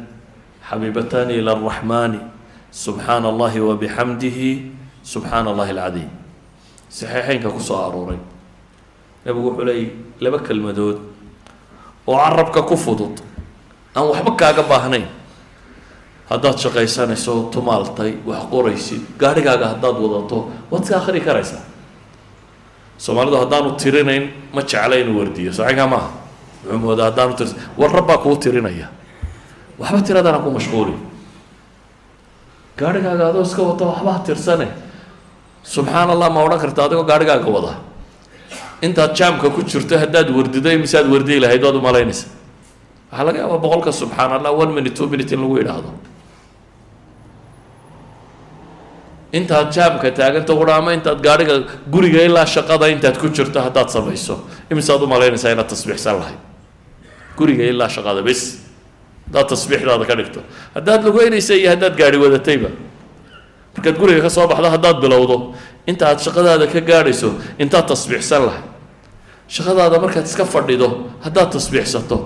xabiibataani ila araxmaani subxaana allahi wabixamdihi subxaana allahi alcadiim saxiixeynka ku soo arooray. Nabigu wuxuu leeyay laba kelmadood oo carabka ku fudud aan waxba kaaga baahnayn haddaad shaqaysanayso tumaaltay wax qoraysid gaarhigaaga haddaad wadato waad iska akhri karaysaa. Soomaalidu haddaanu tirinayn ma jecla inuu wardiyo. Saxiixa maaha? Wuxuu moodaa haddaanu tir war rabbaa kuu tirinaya. Waxba tiradana ku mashquuli. Gaarhigaaga adoo iska wata waxba ha tirsane. Subxaan allah ma odhan karta adigoo gaarhigaaga wada. Intaad jaamka ku jirto haddaad wardido mise wardiyi lahayd waad umalaynaysa waxaa laga yaabaa boqolka subxaan allah one minute two minute in lagu idhaahdo intaad jaamka taaganta ura ama intaad gaadhiga guriga ilaa shaqada intaad ku jirto haddaad samayso. Imisaad umalaynaysaa inaad tasbiixsan lahayd. Guriga ilaa shaqada bes haddaad tasbiixdaada ka dhigto. Haddaad lugeynaysa iyo haddaad gaadhi wadatayba. Markaad guriga ka soo baxdo haddaad bilowdo. Inta aad shaqadaada ka gaadhayso intaad tasbiixsan lahayd. Shaqadaada markaad iska fadhido haddaad tasbiixsato.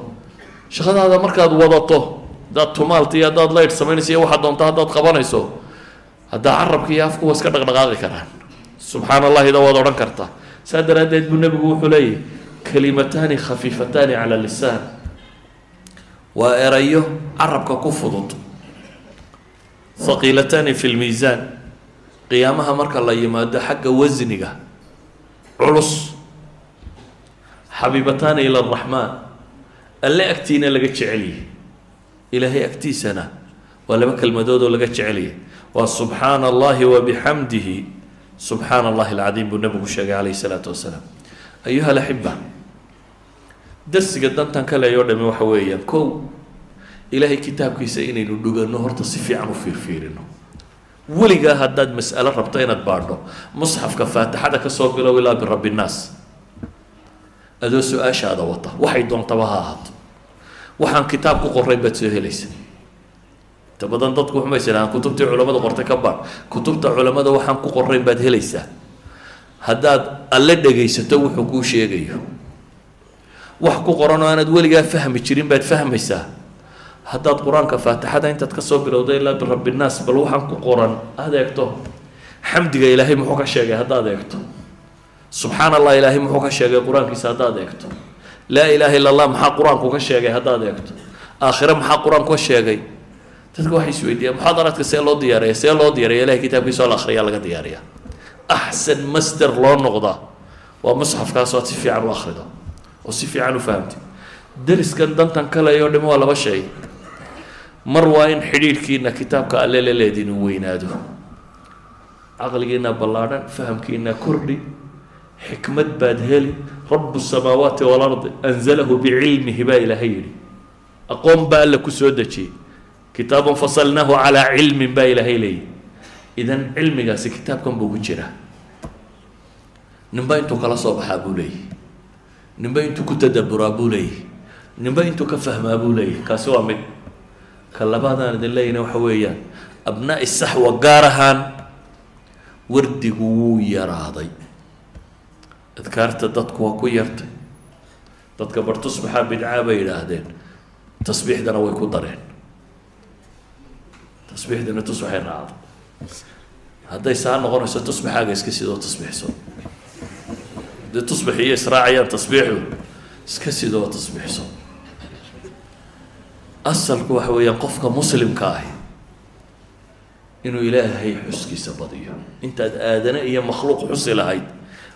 Shaqadaada markaad wadato haddaad tumaalta iyo haddaad laydh samaynayso iyo waxaad doonto haddaad qabanayso haddaa carabka iyo afku waa iska dhaqdhaqaaqi karaan. Subxaan allahida waad odhan kartaa saa daraaddeed buu nebigu wuxuu leeyahy kalimataani khafiifataani cala lisaan. Waa erayo carabka ku fudud. Haqiilataani fi lmiisaan qiyaamaha marka la yimaado xagga wasniga culus. Xabiibataani ila araxmaan alle agtiina laga jecelyahy ilaahay agtiisana waa laba kelmadood oo laga jecelyahy waa subxaana allahi wabixamdihi subxaana allahi alcadiim buu nabigu sheegay calayhi salaatu wasalaam ayuha alaxiba darsiga dantan ka leeyoo dhami waxa weeyaan kow ilaahay kitaabkiisa inaynu dhugano horta si fiican u fiirfiirino. Weligaa haddaad mas'alo rabto inaad baadho musxafka faatixada ka soo bilow ilaa birabbi nnaas adoo su'aashaada wata waxay doontaba ha ahaato. Waxaan kitaab ku qorayn baad soo helaysa inta badan dadku waxumay sidhahaan kutubtii culamada qortay ka baadh kutubta culamada waxaan ku qorayn baad helaysaa. Haddaad alle dhegaysato wuxuu kuu sheegayo. Wax ku qoran oo aanaad weligaa fahmi jirin baad fahmaysaa. Haddaad qur'aanka faatixada intaad ka soo bilowda ilaa birabbi nnaas bal waxaan ku qoran. Aada eegto. Xamdiga ilaahay muxuu ka sheegay haddaad eegto. Subxaan allah ilaahay muxuu ka sheegay qur'aankiisa haddaad eegto. Laa ilaaha illa allah maxaa qur'aanku ka sheegay haddaad eegto? Aakhire maxaa qur'aanku ka sheegay dadka waxay isweydiiyaan muxaadaraadka see loo diyaariya see loo diyaariya ilahay kitaabkiisa oo la akhriyaa laga diyaariya axsan master loo noqdaa waa musxafkaas oad si fiican u akhrido oo si fiican u fahamtid. Dariskan dantan kaleyo dhimi waa laba shay. Mar waa in xidhiidhkiina kitaabka alle uu weynaado. Caqligiina ballaadhan fahamkiina kordhi xikmad baad heli. Rabu samaawaati waalardi anzalahu bicilmihi baa ilaahay yidhi. Aqoon baa alla ku soo dejiyey kitaabun fasalnaahu calaa cilmin baa ilaahay leeyihi idan cilmigaasi kitaabkan buu ku jiraa. Ninba intuu kala soo baxaa buu leeyahy ninba intuu ku tadaburaa buu leeyahy ninba intuu ka fahmaa buu leeyahy kaasi waa mid ka labaadaan idin leeyahna waxa weeyaan. Abnaa'i saxwa gaar ahaan wardigu wuu yaraaday. Adkaarta dadku waa ku yartay. Dadka bar tusbaxaa bidcaa bay yidhaahdeen. Tasbiixdana way ku dareen tasbiixdana tusbaxay raacday hadday saa noqonayso tusbaxaaga iska sidoo tasbiixso. Haddii tusbax iyo israacayaan tasbiixdu iska sidoo tasbiixso. Asalku waxa weeyaan qofka muslimka ahi inuu ilaahay xuskiisa badiyo. Intaad aadane iyo makhluuq xusi lahayd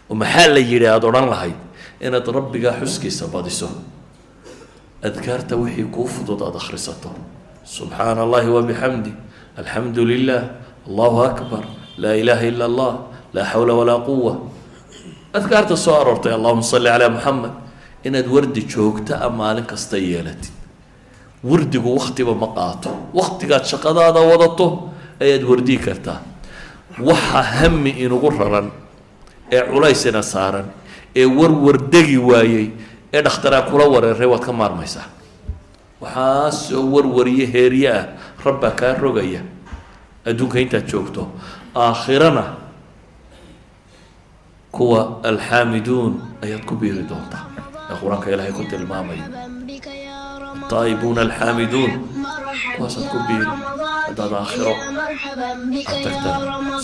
oo maxaa la yidhi aada odhan lahayd inaad rabbigaa xuskiisa badiso. Adkaarta wixii kuu fudud aada akhrisato. Subxaana allahi wabixamdi alxamdu lilah allahu akbar laa ilaha ila allah laa xawla walaa quwa adkaarta soo aroortay allahuma salli calaa muxamed inaad wardi joogta a maalin kasta yeelatid wardigu waktiba ma qaato. Waktigaad shaqadaada wadato ayaad wardiyi kartaa. Waxa hami inugu raran ee culaysina saaran ee warwardegi waayey ee dhakhtaraa kula wareeray waad ka maarmaysaa. Waxaasoo warwariye heerye ah rabbaa kaa rogaya adduunka intaad joogto aakhirana kuwa alxaamiduun ayaad ku biiri doontaa ee qur'aanka ilaahay ku tilmaamaya taa'ibuuna alxaamiduun kuwaasaad ku biiri haddaad aakhiro aad tagta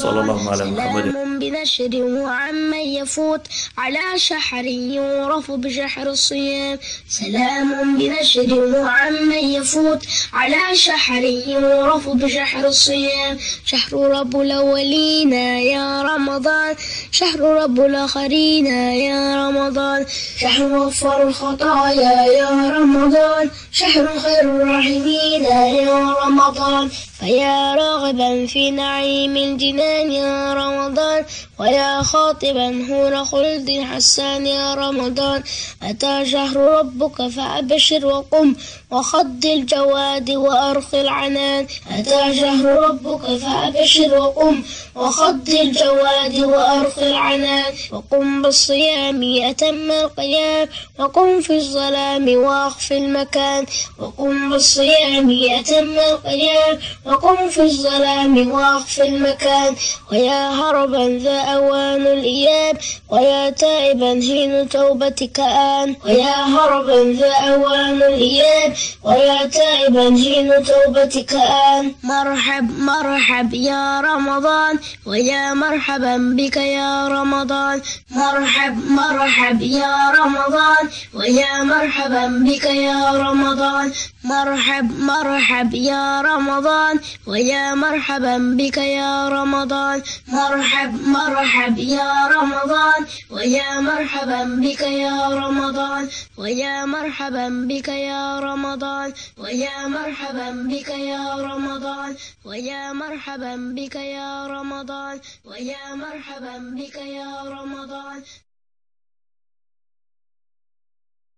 sala allahuma calaa بنشر وعمن يفوت على شحر يورف بشحر الصيام سلام بنشر وعمن يفوت على شحر يورف بشحر الصيام شحر رب الأولين يا رمضان شهر رب الآخرين يا رمضان شهر غفر الخطايا يا رمضان شهر خير الراحمين يا رمضان فيا راغبا في نعيم الجنان يا رمضان ويا خاطبا هور خلد حسان يا رمضان أتى شهر ربك فأبشر وقم وخض الجواد وأرخي العنان أتى شهر ربك فأبشر وقم وخض الجواد وأرخي العنان وقم بالصيام أتم القيام وقم في الظلام وأخفي المكان وقم بالصيام أتم القيام وقم في الظلام وأخفي المكان ويا هربا ذا أوان الإياب ويا تائبا حين توبتك آن ويا هربا ذا أوان الإياب ويا تائبا حين توبتك آن مرحب مرحب يا رمضان ويا مرحبا بك يا رمضان مرحب مرحب يا رمضان ويا مرحبا بك يا رمضان مرحب مرحب يا رمضان ويا مرحبا بك يا رمضان مرحب مرحب يا رمضان ويا مرحبا بك يا رمضان ويا مرحبا بك يا رمضان ويا مرحبا بك يا رمضان ويا مرحبا بك يا رمضان ويا مرحبا بك يا رمضان